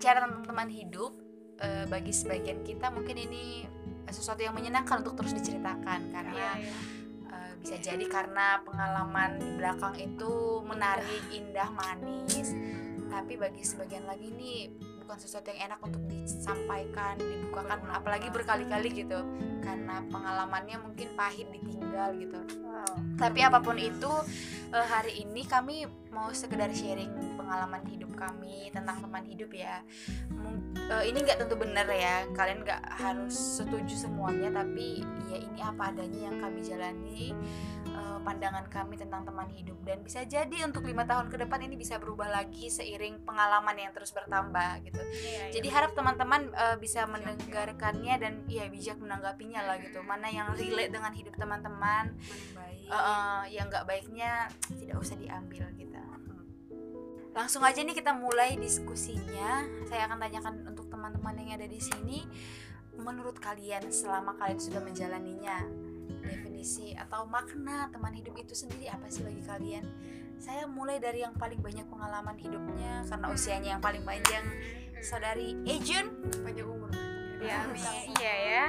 bicara tentang teman hidup uh, bagi sebagian kita mungkin ini sesuatu yang menyenangkan untuk terus diceritakan karena yeah, yeah. Uh, bisa jadi karena pengalaman di belakang itu menarik, indah, manis. Tapi bagi sebagian lagi ini bukan sesuatu yang enak untuk disampaikan dibukakan apalagi berkali-kali gitu karena pengalamannya mungkin pahit ditinggal gitu wow. tapi apa pun itu uh, hari ini kami mau sekedar sharing pengalaman hidup kami tentang teman hidup ya uh, ini nggak tentu benar ya kalian nggak harus setuju semuanya tapi ya ini apa adanya yang kami jalani uh, pandangan kami tentang teman hidup dan bisa jadi untuk lima tahun ke depan ini bisa berubah lagi seiring pengalaman yang terus bertambah gitu. Iya, iya. Jadi harap teman-teman uh, bisa mendengarkannya dan ya bijak menanggapinya lah gitu. Mana yang relate dengan hidup teman-teman, uh, uh, yang nggak baiknya tidak usah diambil gitu. Langsung aja nih kita mulai diskusinya. Saya akan tanyakan untuk teman-teman yang ada di sini, menurut kalian selama kalian sudah menjalaninya definisi atau makna teman hidup itu sendiri apa sih bagi kalian? Saya mulai dari yang paling banyak pengalaman hidupnya karena usianya yang paling panjang, saudari Ejun panjang umur. Ya, iya ya.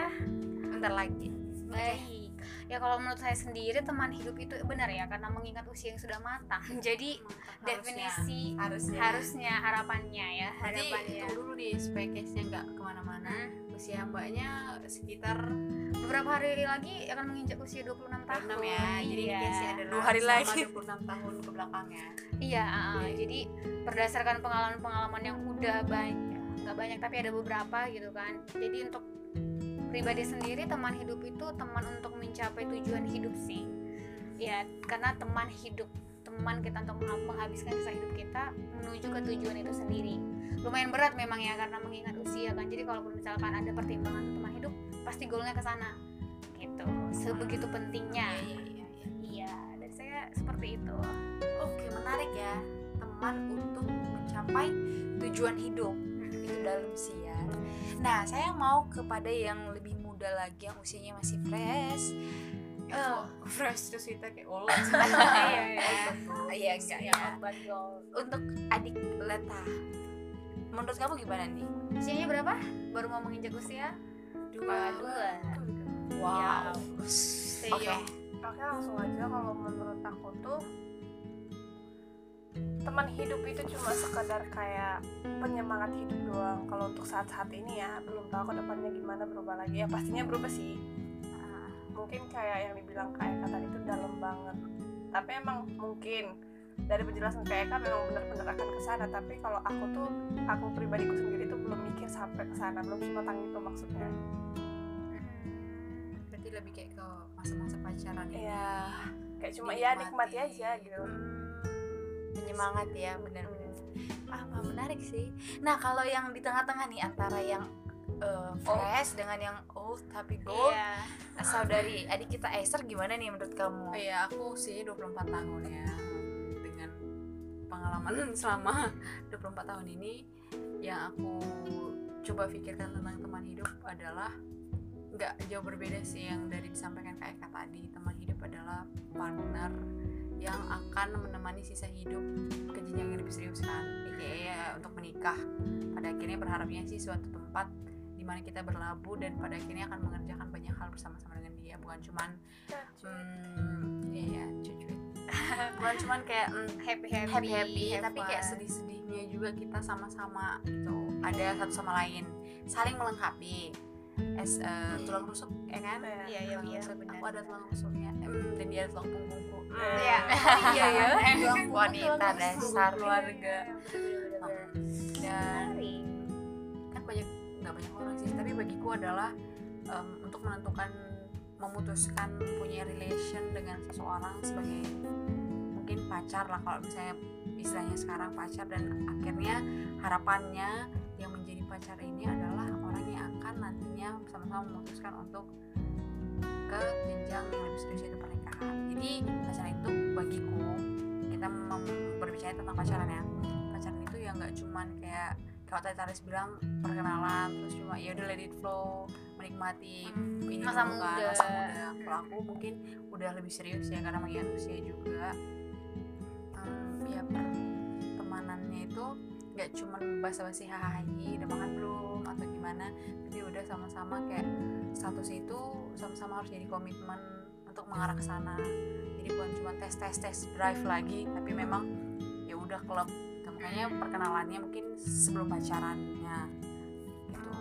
Bentar lagi. Baik. Ya kalau menurut saya sendiri teman hidup itu benar ya karena mengingat usia yang sudah matang. Jadi harusnya, definisi harusnya harusnya harapannya ya harapannya. Jadi dulu di spekesnya nggak ke mana-mana. Hmm usia mbaknya sekitar beberapa hari lagi akan menginjak usia 26 tahun 26 ya jadi iya. ada dua hari lagi 26 tahun ke belakangnya iya uh, jadi berdasarkan pengalaman-pengalaman yang udah banyak nggak banyak tapi ada beberapa gitu kan jadi untuk pribadi sendiri teman hidup itu teman untuk mencapai tujuan hidup sih. Ya karena teman hidup teman kita untuk menghabiskan sisa hidup kita menuju ke tujuan itu sendiri. Lumayan berat memang ya karena mengingat usia kan. Jadi kalaupun misalkan ada pertimbangan teman hidup pasti goalnya ke sana. Gitu sebegitu pentingnya. Iya, iya, iya. iya. Dari saya seperti itu. Oke menarik ya. Teman untuk mencapai tujuan hidup. Hmm. itu dalam usia nah saya mau kepada yang lebih muda lagi yang usianya masih fresh. Uh, fresh terus kita kayak olah iya iya iya. Enggak ya. untuk adik Leta menurut kamu gimana nih? Usianya berapa? Baru mau menginjak usia? Dua dua. wow. Oke. Okay. oke langsung aja kalau menurut aku tuh teman hidup itu cuma sekadar kayak penyemangat hidup doang. Kalau untuk saat-saat ini ya belum tahu ke depannya gimana berubah lagi. Ya pastinya berubah sih. Ah, mungkin kayak yang dibilang kayak kata itu dalam banget. Tapi emang mungkin dari penjelasan kayak kan memang benar-benar akan ke sana. Tapi kalau aku tuh aku pribadiku sendiri tuh belum mikir sampai ke sana. Belum sematang itu maksudnya. Hmm, berarti lebih kayak ke masa-masa pacaran ya? Iya kayak cuma ya nikmati aja gitu. Hmm, penyemangat ya benar-benar ah menarik sih nah kalau yang di tengah-tengah nih antara yang uh, fresh oh. dengan yang old tapi gold yeah. saudari adik kita Esther gimana nih menurut kamu? Oh, iya aku sih 24 tahun ya pengalaman selama 24 tahun ini yang aku coba pikirkan tentang teman hidup adalah nggak jauh berbeda sih yang dari disampaikan Kak Eka tadi teman hidup adalah partner yang akan menemani sisa hidup ke jenjang yang lebih serius kan. Ya untuk menikah. Pada akhirnya berharapnya sih suatu tempat di mana kita berlabuh dan pada akhirnya akan mengerjakan banyak hal bersama-sama dengan dia. Bukan cuman hmm, ya ya cucu. Bukan cuman kayak mm, happy happy, happy, happy tapi kayak sedih-sedihnya juga kita sama-sama gitu. Ada satu sama lain. Saling melengkapi es uh, tulang rusuk ya kan? Iya iya iya aku ada tulang rusuknya. Mm, dan dia ada tulang punggungku iya. Iya ya. Wanita dasar. keluarga. Dan kan banyak nggak banyak orang sih. Tapi bagiku adalah um, untuk menentukan memutuskan punya relation dengan seseorang sebagai mungkin pacar lah. Kalau misalnya istilahnya sekarang pacar dan akhirnya harapannya yang menjadi pacar ini adalah orang yang akan nantinya sama-sama memutuskan untuk ke jenjang yang lebih serius itu pernikahan. Jadi pacaran itu bagiku kita berbicara tentang pacaran ya. Pacaran itu ya nggak cuman kayak kalau tadi Taris bilang perkenalan terus cuma ya udah let it flow menikmati hmm, ini masa muda. masa muda. Kalau aku mungkin udah lebih serius ya karena mengingat usia juga. Um, ya pertemanannya itu nggak cuma basa-basi hahaha udah makan belum? Atau gimana. Tapi udah sama-sama kayak status itu sama-sama harus jadi komitmen untuk mengarah ke sana. Jadi bukan cuma tes tes tes drive lagi tapi memang ya udah klub. Makanya perkenalannya mungkin sebelum pacarannya. Gitu.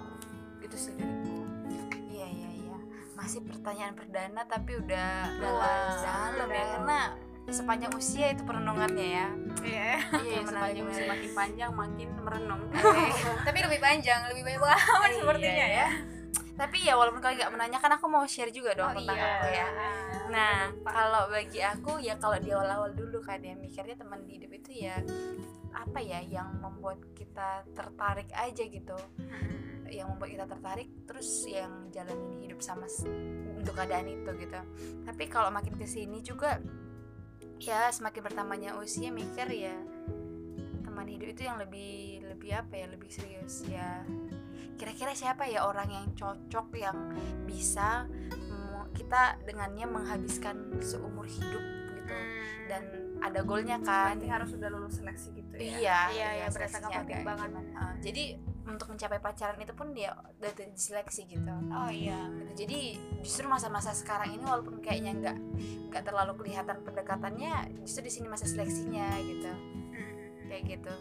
Gitu sih dariku iya iya iya. Masih pertanyaan perdana tapi udah Luas. dalam ya. Karena sepanjang usia itu perenungannya ya. Iya. iya menarik, sepanjang usia. makin panjang makin merenung. Tapi lebih panjang, lebih banyak pengalaman Iya, sepertinya iya. ya. tapi ya walaupun kalian nggak menanyakan aku mau share juga dong Oh, tentang iya. aku ya. Nah kalau bagi aku ya kalau di awal-awal dulu kan ya mikirnya teman di hidup itu ya apa ya yang membuat kita tertarik aja gitu. Yang membuat kita tertarik terus yang jalanin hidup sama untuk keadaan itu gitu. Tapi kalau makin ke sini juga ya semakin bertambahnya usia mikir ya teman hidup itu yang lebih lebih apa ya lebih serius ya. Kira-kira siapa ya orang yang cocok yang bisa kita dengannya menghabiskan seumur hidup gitu. Dan ada goalnya kan. Berarti harus sudah lulus seleksi gitu ya? Iya Iya, iya, seleksinya berdasarkan pertimbangan. Uh, jadi untuk mencapai pacaran itu pun dia udah diseleksi gitu Oh iya. gitu. jadi justru masa-masa sekarang ini walaupun kayaknya nggak nggak terlalu kelihatan pendekatannya justru di sini masa seleksinya gitu kayak gitu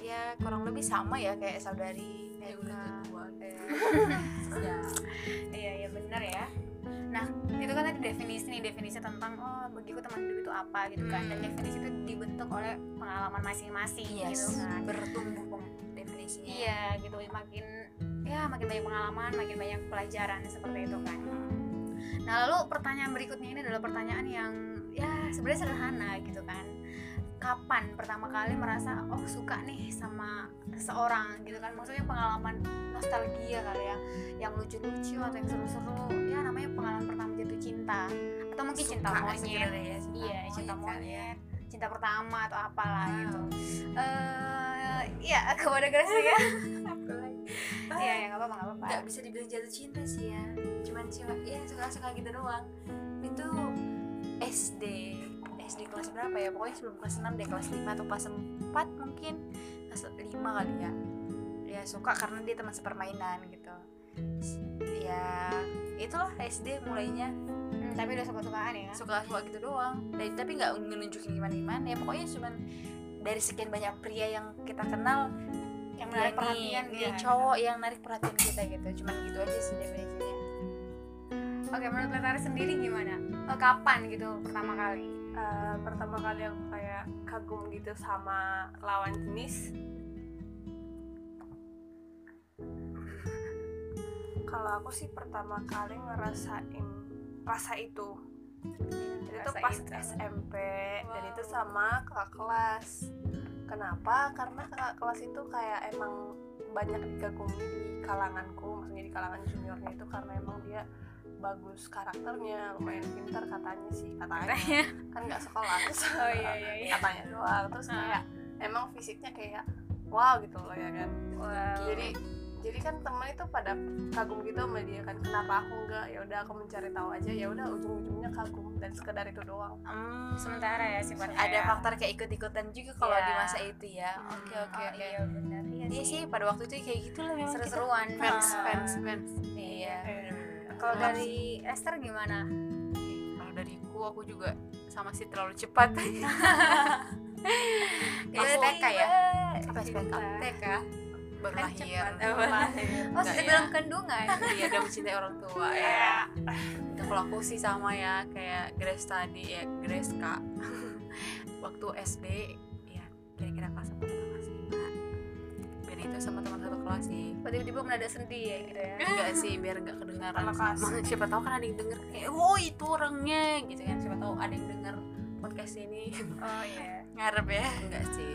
ya kurang lebih sama ya kayak saudari ya Eka. udah tua ya Iya, iya benar ya. Nah, itu kan tadi definisi nih, definisi tentang oh bagiku teman hidup itu apa gitu kan. Dan Hmm. definisi itu dibentuk oleh pengalaman masing-masing yes, gitu kan. bertumbuh definisinya Iya, gitu makin ya makin banyak pengalaman, makin banyak pelajaran seperti itu kan. Nah, lalu pertanyaan berikutnya ini adalah pertanyaan yang ya sebenarnya sederhana gitu kan. Kapan pertama kali merasa oh suka nih sama seseorang gitu kan? Maksudnya pengalaman nostalgia kali ya, yang lucu-lucu atau yang seru-seru. Ya namanya pengalaman pertama jatuh cinta atau mungkin cinta Suka monyet. sebenarnya ya, cinta Iya, cinta monyet ya. monyet, cinta pertama atau apalah Wow. gitu. Eh, iya kepada Gracia ya. Iya, ya nggak apa-apa, nggak apa-apa. bisa dibilang jatuh cinta sih ya cuman cuma ya suka-suka gitu doang itu SD SD kelas berapa ya pokoknya sebelum kelas 6 deh kelas 5 atau kelas 4 mungkin kelas 5 kali ya ya suka karena dia teman sepermainan gitu ya itulah SD mulainya Hmm, tapi udah suka-sukaan ya. suka-suka gitu doang dan tapi nggak nunjukin gimana-gimana ya pokoknya cuman dari sekian banyak pria yang kita kenal Yang ya menarik nih, perhatian nih dia. cowok yang narik perhatian kita gitu cuman gitu aja sih definisinya Oke, menurut Letari sendiri gimana? Eh, kapan gitu pertama kali? Eh, pertama kali aku kayak kagum gitu sama lawan jenis kalau aku sih pertama kali ngerasain rasa itu. Itu tuh Rasa pas itu. SMP dan Wow. itu sama kakak kelas. Kenapa? Karena kakak kelas itu kayak emang banyak dikagumi di kalanganku maksudnya di kalangan juniornya itu karena emang dia bagus karakternya lumayan pintar katanya sih katanya. Kan nggak sekolah. Terus Oh iya iya iya. katanya doang. Terus kayak emang fisiknya kayak wow gitu loh ya kan. Wow. jadi jadi kan temen itu pada kagum gitu sama dia kan kenapa aku enggak ya udah aku mencari tahu aja ya udah ujung-ujungnya kagum dan sekedar itu doang Hmm, sementara ya sifatnya. ada ya. faktor kayak ikut-ikutan juga kalau Iya. di masa itu ya Hmm, oke oke oh, oke Iya benar. Iya iya sih pada waktu itu kayak gitu lah. Seru-seruan. fans Ah. fans fans iya Kalau dari Esther gimana? kalau dariku aku juga sama sih terlalu cepat Itu TK ya apa SPK TK baru Kan lahir cepat. lahir Oh, ya. dalam kandungan. iya udah mencintai orang tua ya. Itu kalau aku sih sama ya kayak Grace tadi ya Grace kak. Waktu SD ya kira-kira kelas satu atau kelas lima. Biar itu sama teman satu kelas sih. Berarti tiba mendadak sedih ya gitu ya. enggak sih biar enggak kedengaran. Sama siapa tahu kan ada yang denger kayak oh itu orangnya gitu kan. Siapa tahu ada yang denger podcast ini. Oh iya. ngarep ya. Enggak sih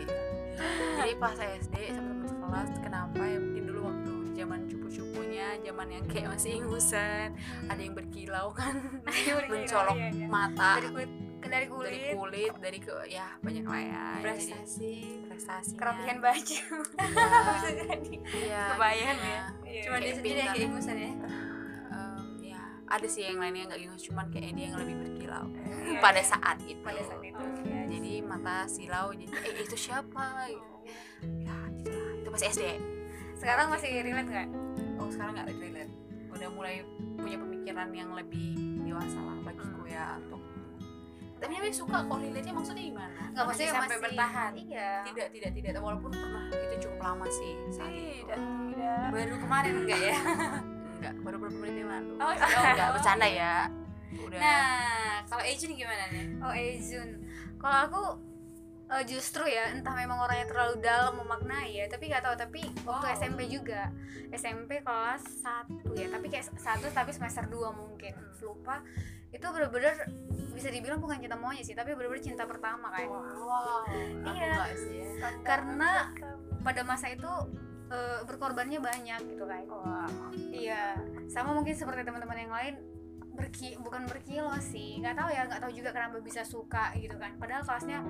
jadi pas SD sama teman sekelas kenapa ya mungkin dulu waktu zaman cupu-cupunya zaman yang kayak masih ingusan ada yang berkilau kan mencolok Iya, iya. mata Dari kulit dari kulit, dari kulit dari ke ya banyak lah ya prestasi prestasi kerapihan baju. Bisa jadi. iya Kebayang gitu. ya. cuma dia sendiri yang kayak ingusan ya ya ada sih yang lainnya nggak ingus cuman kayak dia yang lebih berkilau. Iya, pada iya. saat itu. Pada saat itu. ya, jadi mata silau jadi eh itu siapa? Gitu. ya gitu masih SD sekarang masih relate nggak? Oh sekarang nggak relate. Udah mulai punya pemikiran yang lebih dewasa lah bagiku ya untuk tapi namanya suka kok relate nya maksudnya gimana? Nggak maksudnya sampai masih bertahan. iya. Tidak tidak tidak. Walaupun pernah itu cukup lama sih saat itu. tidak tidak. Baru kemarin enggak ya enggak baru beberapa menit yang lalu. Oh, oh enggak bercanda ya. Udah. Nah kalau Ejin gimana nih? Oh Ejun kalau aku eh, justru ya entah memang orangnya terlalu dalam memaknai ya tapi nggak tahu tapi waktu Wow. SMP juga. SMP kelas 1 ya tapi kayak satu tapi semester 2 mungkin. Lupa. Itu bener-bener bisa dibilang bukan cinta monyet sih tapi bener-bener cinta pertama kan. Wow aku Iya. sih ya. Karena- pada masa itu eh, berkorbannya banyak gitu kan iya sama mungkin seperti teman-teman yang lain berki bukan berkilo sih nggak tahu ya nggak tahu juga kenapa bisa suka gitu kan padahal kelasnya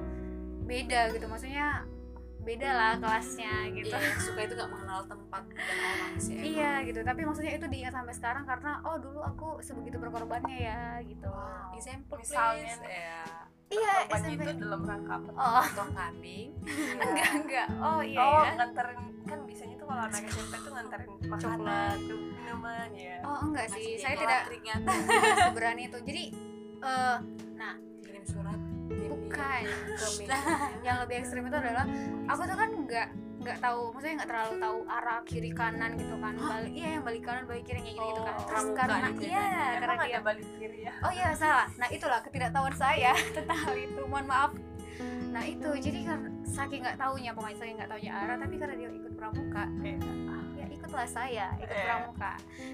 beda gitu maksudnya beda lah kelasnya gitu Iya, suka itu gak mengenal tempat dan orang sih. Iya gitu, tapi maksudnya itu diingat sampai sekarang karena oh dulu aku sebegitu berkorbannya ya gitu. Wow. example Misalnya please. ya Iya SMP. itu dalam rangka apa? Oh potong kambing enggak enggak. Oh iya oh, ya. nganterin kan biasanya tuh kalau anak SMP tuh nganterin makanan, minuman ya. Oh enggak sih, Masih saya tidak keringat seberani itu. Jadi eh kirim surat bukan. Yang lebih ekstrim itu adalah aku tuh kan enggak nggak tahu, maksudnya nggak terlalu tahu arah kiri kanan gitu kan. Balik iya yang balik kanan balik kiri kayak gitu, gitu kan. Oh, Terus karena gitu ya. iya karena dia ada balik kiri ya? Oh iya salah. Nah itulah ketidaktahuan saya tentang hal itu. Mohon maaf. Nah itu jadi karena saking nggak tahunya pokoknya saking nggak tahunya arah tapi karena dia ikut pramuka ya ikutlah saya ikut Iya. pramuka.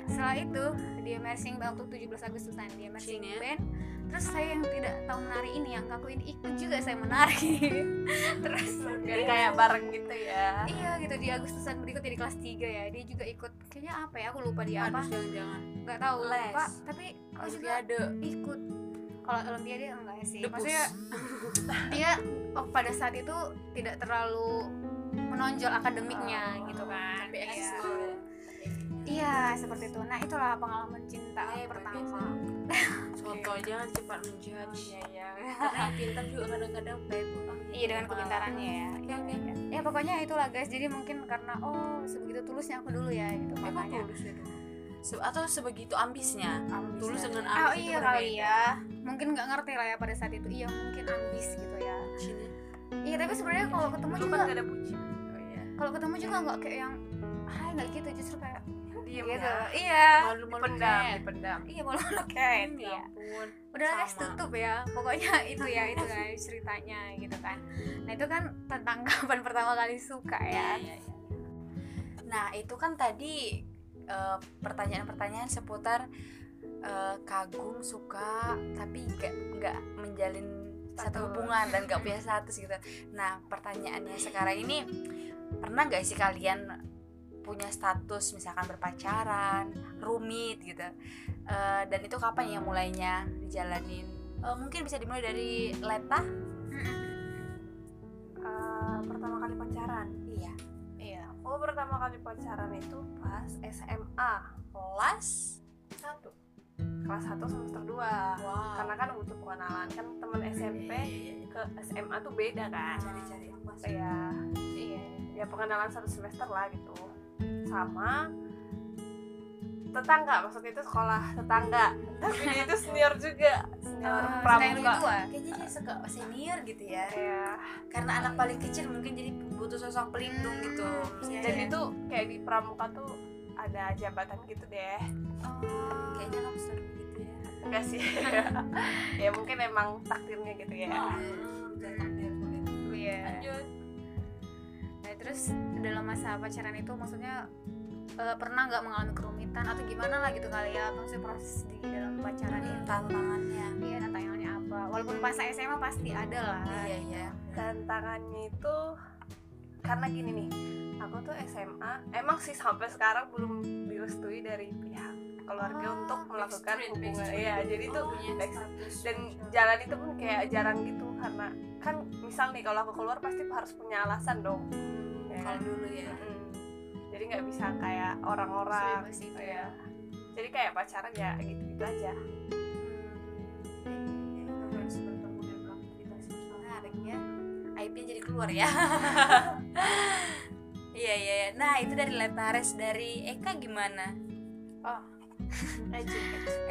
Setelah itu dia marching band waktu 17 Agustusan dia marching ya. band. Terus saya yang tidak tahu menari ini yang ngaku ini ikut juga saya menari. Terus Jadi kayak bareng gitu ya. iya gitu di Agustusan berikutnya di kelas 3 ya dia juga ikut kayaknya apa ya aku lupa dia apa jangan-jangan nggak tahu Les. lupa tapi aku juga Olimpiade ikut kalau olimpiade enggak sih Debus. maksudnya dia oh, pada saat itu tidak terlalu menonjol akademiknya gitu kan. tapi Iya. ekskul ya iya seperti itu. Nah itulah pengalaman cinta Eh, pertama. contoh jangan cepat menjudge. Iya iya. karena pintar juga kadang-kadang baik pulang iya dengan kepintarannya ya. Oke, oke. Iya. ya pokoknya itulah guys. Jadi mungkin karena oh sebegitu tulusnya aku dulu ya gitu emang makanya. tulus ya dulu Se- atau sebegitu ambisnya? Ambis tulus ya. dengan oh ambis itu iya berbeda. kali ya mungkin nggak ngerti lah ya pada saat itu. Iya mungkin ambis gitu ya. Iya tapi sebenarnya kalau ketemu juga kan gak ada pujian. Iya kalau ketemu juga nggak kayak yang hai nggak gitu justru kayak Diem gitu ya. iya malu-malu Dipendam, cat. dipendam. iya malu malu cat Hmm, ya iya ampun udah guys tutup ya pokoknya itu ya itu guys ceritanya gitu kan nah itu kan tentang kapan pertama kali suka ya Iya, iya. Nah, itu kan tadi eh, pertanyaan-pertanyaan seputar eh, kagum, suka, tapi nggak nggak menjalin satu hubungan dan nggak punya status gitu. Nah, pertanyaannya sekarang ini pernah nggak sih kalian punya status misalkan berpacaran, rumit gitu? Eh, dan itu kapan ya mulainya dijalanin? Eh, mungkin bisa dimulai dari Leta? Eh, pertama kali pacaran. Iya. iya Oh pertama kali pacaran itu pas SMA Kelas satu kelas 1 semester 2 wow karena kan butuh pengenalan kan temen SMP Iya, iya, iya. ke SMA tuh beda kan cari-cari yang ya iya ya pengenalan satu semester lah gitu. Sama tetangga maksudnya itu sekolah tetangga. Tapi dia itu senior juga senior yang pramuka. lebih tua kayaknya dia suka senior gitu ya. ya karena anak paling kecil mungkin jadi butuh sosok pelindung gitu. Iya, dan iya. itu kayak di pramuka tuh ada jabatan gitu deh. Oh kayaknya nggak seru gitu ya. Enggak sih. Ya mungkin emang takdirnya gitu ya. Jangan boleh iya lanjut. nah terus dalam masa pacaran itu maksudnya eh, pernah nggak mengalami kerumitan atau gimana lah gitu kali ya? Maksudnya proses di dalam pacaran itu. Tantangannya. Iya tantangannya apa? Walaupun pas SMA pasti ada lah. Iya iya. Tantangannya itu karena gini nih aku tuh SMA emang sih sampai sekarang belum direstui dari pihak keluarga Oh, untuk melakukan hubungan. backstreet. ya jadi tuh punya back- status dan jalan itu pun kayak jarang gitu karena kan misal nih kalau aku keluar pasti harus punya alasan dong ya kalau dulu ya. Jadi nggak bisa kayak orang-orang Sebebas itu ya. ya. jadi kayak pacaran ya gitu-gitu aja. Harus bertemu dan beraktivitas bersama menarik ya aibnya jadi keluar ya. Iya iya iya. nah itu dari Letares dari Eka gimana?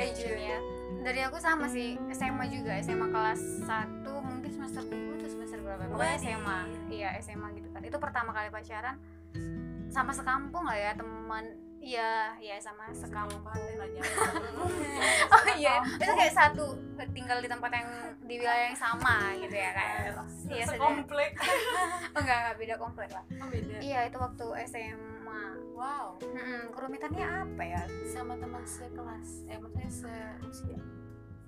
Ejun ya. Dari aku sama sih SMA juga. SMA kelas 1 mungkin semester 2 atau semester berapa ya? pokoknya. SMA iya SMA gitu kan. Itu pertama kali pacaran sama sekampung lah ya teman? Iya iya sama sekampung. Oh iya. Itu kayak satu tinggal di tempat yang di wilayah yang sama gitu ya kan? Iya. Sudah komplek. Oh enggak enggak beda komplek lah. Oh beda. Iya itu waktu SMA wow. Mm-mm, kerumitannya apa ya? Sama teman sekelas. Eh maksudnya seusia.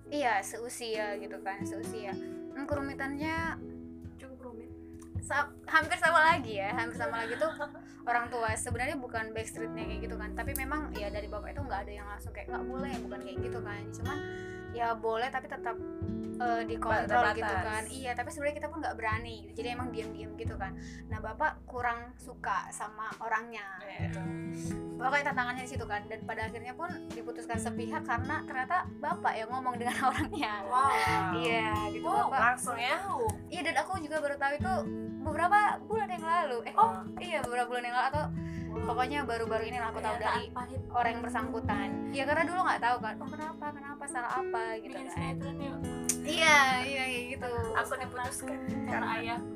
Iya seusia gitu kan seusia. Hmm, kerumitannya hampir sama lagi ya hampir sama lagi tuh orang tua. Sebenarnya bukan backstreetnya kayak gitu kan tapi memang ya dari bapak itu nggak ada yang langsung kayak nggak boleh bukan kayak gitu kan. Cuman ya boleh tapi tetap eh, dikontrol Batas. gitu kan iya tapi sebenarnya kita pun nggak berani gitu jadi emang diam-diam gitu kan nah bapak kurang suka sama orangnya pokoknya tantangannya di situ kan dan pada akhirnya pun diputuskan sepihak karena ternyata bapak yang ngomong dengan orangnya wow iya gitu wow bapak langsung ya Iya dan aku juga baru tahu itu beberapa bulan yang lalu. Eh, Oh. iya beberapa bulan yang lalu atau pokoknya baru-baru ini lah aku tahu dari orang yang bersangkutan. Iya karena dulu nggak tahu kan. Oh kenapa kenapa salah apa gitu bikin kan. Iya iya kayak gitu. aku diputuskan karena ayah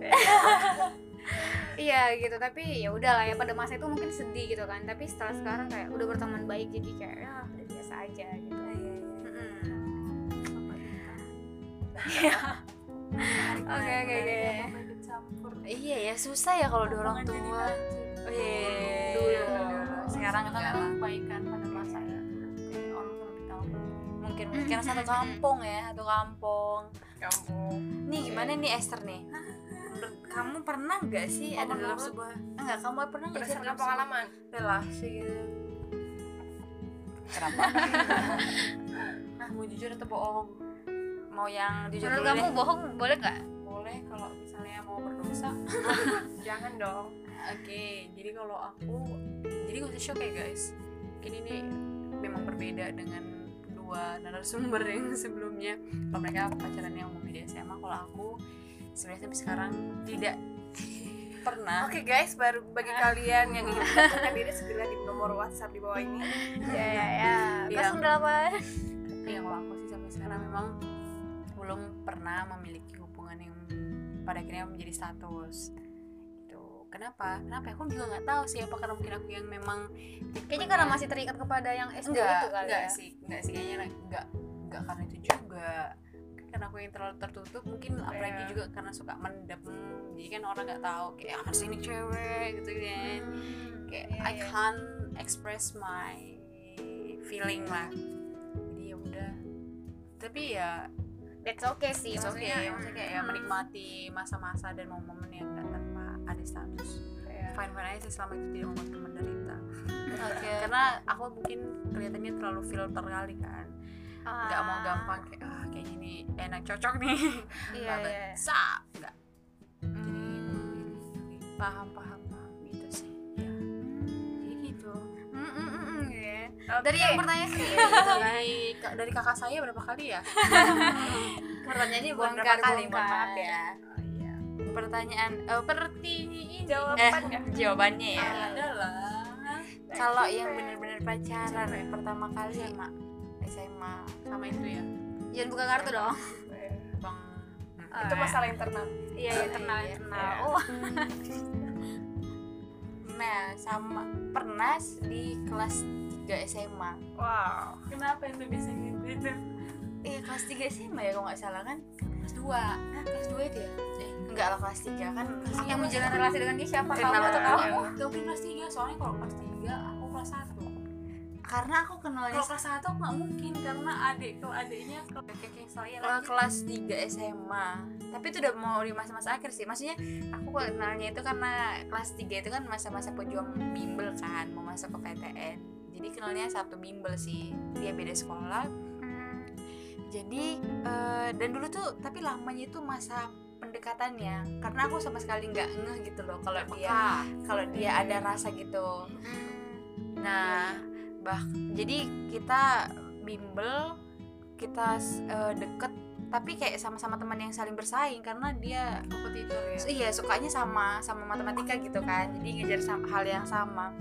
Iya gitu. Tapi ya udah lah ya pada masa itu mungkin sedih gitu kan. Tapi setelah sekarang kayak udah berteman baik jadi kayak ya udah biasa aja gitu. Mm-mm. Oke oke oke. campur iya ya susah ya kalau dua orang tua. oh, iya Dulu. sekarang kita kan kebaikan pada masa mungkin mungkin satu kampung ya satu kampung. Kampung. Nih gimana nih Esther nih? Kamu pernah nggak sih ada dalam sebuah enggak kamu pernah nggak sih dalam pengalaman? Relasi. Gitu kenapa? Nah mau jujur atau bohong? Mau yang jujur Menurut dulu kamu deh. bohong boleh nggak? boleh kalau misalnya mau berdosa. Jangan dong. Oke jadi kalau aku jadi gak usah shock ya guys. Mungkin ini memang berbeda dengan dua narasumber yang sebelumnya kalau mereka pacaran yang umum di SMA kalau aku sebenarnya sampai sekarang tidak pernah Oke guys, baru bagi kalian yang ingin mendaftarkan diri segera di nomor WhatsApp di bawah ini. Ya ya ya. Yang- 08. ya kalau aku sih sampai sekarang memang belum pernah memiliki hubungan yang pada akhirnya menjadi status kenapa kenapa ya? aku juga nggak tahu sih apa karena mungkin aku yang memang Kayaknya karena masih terikat kepada yang SD enggak itu kali enggak ya. sih enggak sih kayaknya enggak enggak karena itu juga karena aku yang terlalu tertutup mungkin apalagi juga karena suka mendem jadi kan orang nggak tahu kayak ah ini cewek gitu kan kayak iya, I iya. can't express my feeling lah jadi ya udah tapi ya That's okay sih it's maksudnya. okay maksudnya kayak ya hmm, menikmati masa-masa dan momen-momen yang ada status. Iya. fine fine aja sih selama itu tidak membuat menderita oke. Karena aku mungkin kelihatannya terlalu filter kali kan. Nggak mau Ah, gampang kayak ah kayak gini enak cocok nih. Iya Nggak iya. sah nggak. Hmm. paham paham paham. Gitu sih. Ya jadi gitu. Mm, mm, mm, mm, ya. Oke. Dari yang pertanyaan sih. dari dari kakak saya berapa kali ya? Pertanyaannya bukan berapa kali mohon maaf ya pertanyaan eh perti Jawabannya. eh, jawabannya ya adalah kalau yang benar-benar pacaran pertama kali SMA SMA sama itu ya Jangan buka kartu dong. bang Itu masalah internal. Iya, iya, internal, Iya, internal. iya. Oh, nah sama pernah di kelas 3 SMA Wow. kenapa itu bisa gitu eh kelas 3 SMA ya kalau nggak salah kan kelas dua. Hah, kelas 2 itu ya? Eh, enggak lah kelas 3 kan kelas yang menjalin relasi dengan dia siapa? Kamu Kenapa atau kamu? Gak mungkin kelas tiga soalnya kalau kelas tiga aku kelas satu. Karena aku kenalnya kalau kelas satu nggak mungkin karena adik kalau adiknya kalau kayak saya kelas 3 SMA Tapi itu udah mau di masa-masa akhir sih. Maksudnya aku kenalnya itu karena kelas 3 itu kan masa-masa pejuang bimbel kan Mau masuk ke PTN Jadi kenalnya satu bimbel sih. Dia beda sekolah Jadi eh, dan dulu tuh tapi lamanya itu masa pendekatannya. Karena aku sama sekali nggak ngeh gitu loh Kalau dia kalau dia ada rasa gitu. Nah, bah jadi kita bimbel, kita eh, deket, tapi kayak sama-sama teman yang saling bersaing karena dia kompetitor ya? iya sukanya sama sama matematika gitu kan. Jadi ngejar sama, hal yang sama.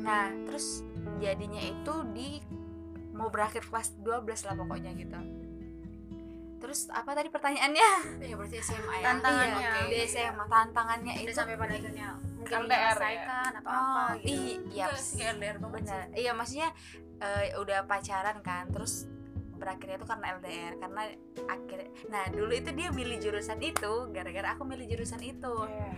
Nah terus jadinya itu di mau berakhir kelas 12 lah pokoknya gitu terus apa tadi pertanyaannya? Ya berarti SMA ya. Tantangannya. Iya, di SMA tantangannya Udah itu sampai pada akhirnya mungkin LDR ya? atau apa oh, gitu. iya Enggak sih, kayak LDR banget benar iya maksudnya eh, udah pacaran kan terus berakhirnya itu karena LDR karena akhir nah dulu itu dia milih jurusan itu gara-gara aku milih jurusan itu. Iya.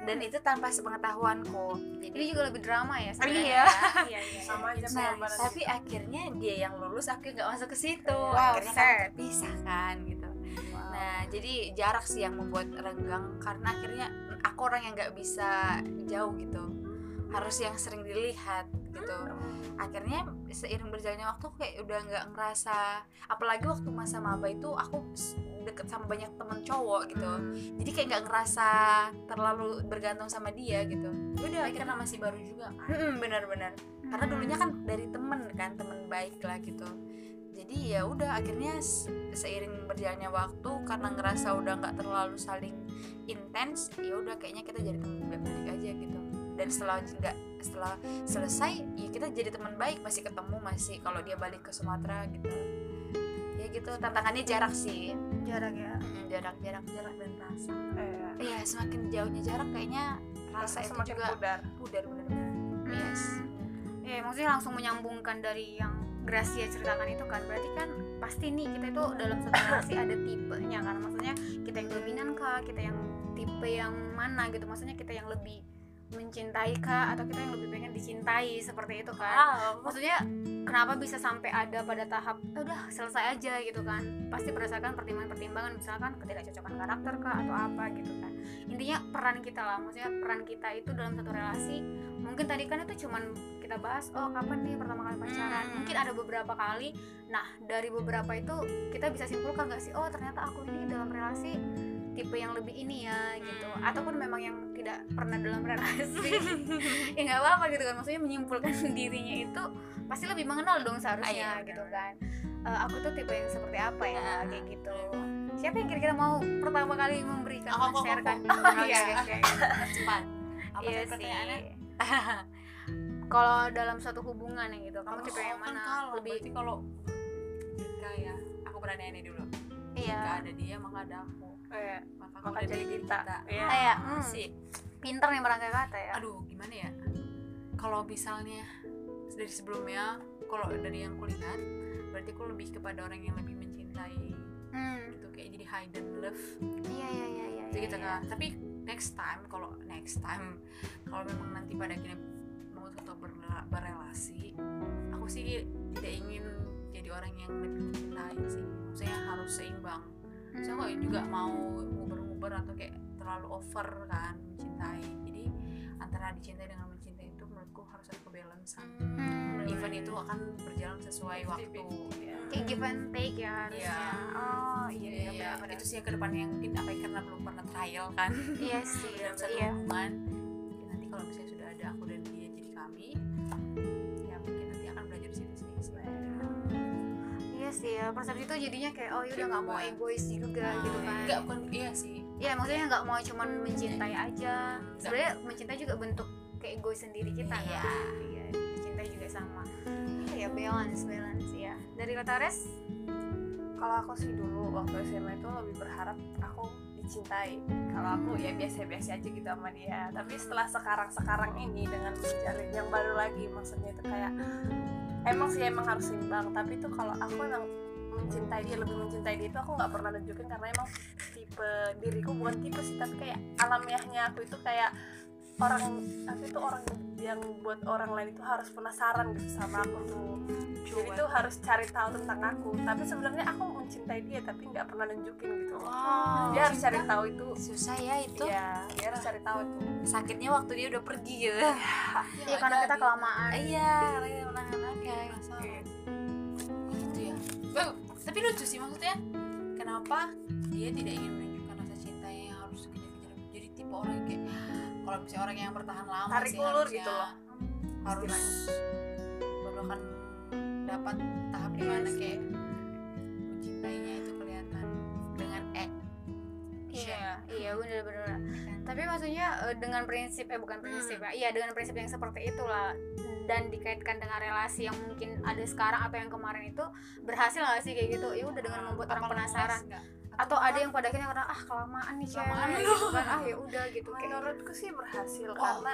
Dan itu tanpa sepengetahuanku. Jadi jadi juga lebih drama ya sebenarnya Iya. ya. iya iya. Sama aja nah tapi akhirnya dia yang lulus aku nggak masuk ke situ. Wow, akhirnya sad. kan pisah kan gitu. Nah jadi jarak sih yang membuat renggang karena akhirnya aku orang yang nggak bisa jauh gitu. Harus yang sering dilihat gitu. Akhirnya seiring berjalannya waktu kayak udah nggak ngerasa apalagi waktu masa maba itu aku deket sama banyak temen cowok gitu. Jadi kayak nggak ngerasa terlalu bergantung sama dia gitu. Udah Tapi karena masih baru juga kan? Mm-mm, benar-benar karena dulunya kan dari temen kan temen baik lah gitu. Jadi ya udah akhirnya se- seiring berjalannya waktu karena ngerasa udah nggak terlalu saling intens ya udah kayaknya kita jadi teman baik aja gitu. Dan setelah nggak setelah selesai ya kita jadi teman baik masih ketemu masih kalau dia balik ke Sumatera gitu ya gitu tantangannya jarak sih. Jarak ya? Mm, jarak. Jarak jarak dan rasa. Iya. iya semakin jauhnya jarak kayaknya rasa itu semakin juga pudar. pudar benar-benar yes. Ya maksudnya langsung menyambungkan dari yang Gracia ceritakan itu kan berarti kan pasti nih kita itu dalam satu relasi ada tipenya kan maksudnya kita yang dominan kah kita yang tipe yang mana gitu maksudnya kita yang lebih mencintai kah atau kita yang lebih pengen dicintai seperti itu kan? Maksudnya kenapa bisa sampai ada pada tahap "Eh, udah selesai aja gitu kan? Pasti berdasarkan pertimbangan-pertimbangan misalkan ketidakcocokan karakter kah atau apa gitu kan? Intinya peran kita lah. Maksudnya peran kita itu dalam satu relasi mungkin tadi kan itu cuman kita bahas oh kapan nih pertama kali pacaran? Hmm. mungkin ada beberapa kali. Nah dari beberapa itu kita bisa simpulkan nggak sih oh ternyata aku ini dalam relasi tipe yang lebih ini ya gitu. Hmm. ataupun memang yang tidak pernah dalam relasi. Ya nggak apa-apa gitu kan. Maksudnya menyimpulkan dirinya itu pasti lebih mengenal dong seharusnya Ah, iya, gitu kan. Eh, aku tuh tipe yang seperti apa ya Ah. kayak gitu. Siapa yang kira-kira mau pertama kali memberikan Aku, aku, aku, sharekan aku. oh iya. oke. Cepat. Apa iya pertanyaannya? Kalau dalam suatu hubungan yang gitu kamu Oh, tipe yang kan mana? kalau lebih kalau jika ya aku berani ini dulu jika iya ada dia maka ada aku Iya. maka Maka jadi kita. Iya. kayak hmm, sih pinter nih merangkai kata ya aduh gimana ya kalau misalnya dari sebelumnya kalau dari yang kulihat berarti aku lebih kepada orang yang lebih mencintai hmm, gitu kayak jadi hidden love iya iya iya iya gitu, gitu iya. kan tapi next time kalau next time kalau memang nanti pada akhirnya mau untuk berrela- berrelasi aku sih tidak ingin jadi orang yang lebih mencintai sih maksudnya harus seimbang saya kok juga mau nguber-nguber atau kayak terlalu over kan mencintai. Jadi antara dicintai dengan mencintai itu menurutku harus ada kebalansan Hmm, event itu akan berjalan sesuai waktu. kayak give and take ya harusnya. Iya. oh iya iya Iya, itu sih yang ke depannya yang mungkin apa ya, karena belum pernah trial kan. Iya sih dalam satu iya. hubungan. Ya nanti kalau misalnya iya sih ya. Persepsi itu jadinya kayak oh yaudah nggak mau egois juga gitu kan. enggak bukan iya sih. Iya maksudnya nggak mau cuman mencintai aja. Sebenarnya mencintai juga bentuk kayak egois sendiri kita Iya. kan. Iya dicintai juga sama. Iya balance balance ya dari Lotares kalau aku sih dulu waktu SMA itu lebih berharap aku dicintai. Kalau aku ya biasa-biasa aja gitu sama dia. Tapi setelah sekarang-sekarang ini dengan menjalin yang baru lagi maksudnya itu kayak emang sih emang harus seimbang. Tapi itu kalau aku emang mencintai dia lebih mencintai dia itu aku nggak pernah nunjukin karena emang tipe diriku bukan tipe sih. Tapi kayak alamiahnya aku itu kayak orang aku itu orang yang buat orang lain itu harus penasaran gitu sama aku tuh. Jadi tuh harus cari tahu tentang aku. Tapi sebenarnya aku mencintai dia tapi nggak pernah nunjukin gitu wow dia harus cari tahu itu. Susah ya itu. Iya, dia harus cari tahu itu. Sakitnya waktu dia udah pergi gitu. Iya. Karena kita kelamaan. Iya karena menahan oke. Gitu ya. Tapi lucu sih maksudnya. Kenapa dia tidak ingin menunjukkan rasa cintanya yang harus kejar-kejar jadi tipe orang yang kayak kalau misalnya orang yang bertahan lama Tarik sih ulur gitu loh. harus baru akan dapat tahap di mana kayak mencintainya itu kelihatan dengan act iya. Iya iya benar-benar tapi maksudnya eh, dengan prinsip eh bukan prinsip ya. Iya dengan prinsip yang seperti itulah. Dan dikaitkan dengan relasi yang mungkin ada sekarang atau yang kemarin itu berhasil nggak sih kayak gitu? Ya udah dengan membuat orang penasaran atau ada yang pada akhirnya karena ah kelamaan nih cewek Kelamaan. gitu kan. Ah ya udah gitu. Kayak menurutku sih berhasil karena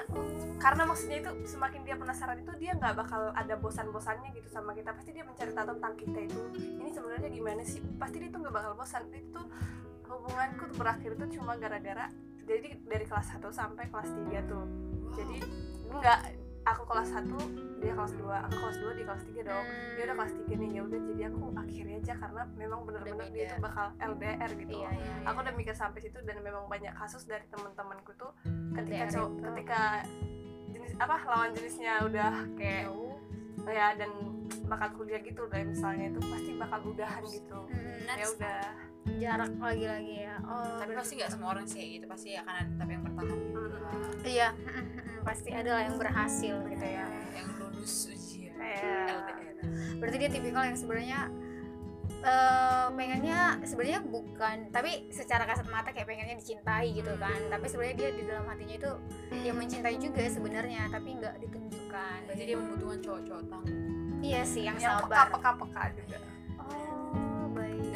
karena maksudnya itu semakin dia penasaran itu dia nggak bakal ada bosan-bosannya gitu sama kita. Pasti dia mencari tahu tentang kita itu. Ini sebenarnya gimana sih? Pasti dia tuh nggak bakal bosan. Itu hubunganku tuh berakhir itu cuma gara-gara jadi dari kelas 1 sampai kelas 3 tuh. Jadi enggak aku kelas 1 dia kelas 2 aku kelas 2 di kelas 3 dong. Dia udah kelas 3 nih ya udah jadi aku akhiri aja karena memang bener-bener dia tuh bakal LDR gitu iya iya iya. aku udah mikir sampai situ dan memang banyak kasus dari teman-temanku tuh ketika LDR cow- itu. ketika jenis apa lawan jenisnya udah kayak ya dan bakal kuliah gitu dan misalnya itu pasti bakal udahan gitu. Hmm, ya udah jarak lagi-lagi ya. Oh tapi pasti nggak semua orang sih gitu. Pasti akan ada tapi yang bertahan gitu. iya. Pasti ada lah yang berhasil gitu ya. Yang lulus ujian Iya. LDR berarti dia tipikal yang sebenarnya eh pengennya sebenarnya bukan tapi secara kasat mata kayak pengennya dicintai gitu kan. Tapi sebenarnya dia di dalam hatinya itu ya mencintai juga sebenarnya tapi nggak ditunjukkan. Berarti dia membutuhkan cowok-cowok tangguh. Iya sih yang yang sabar. peka peka juga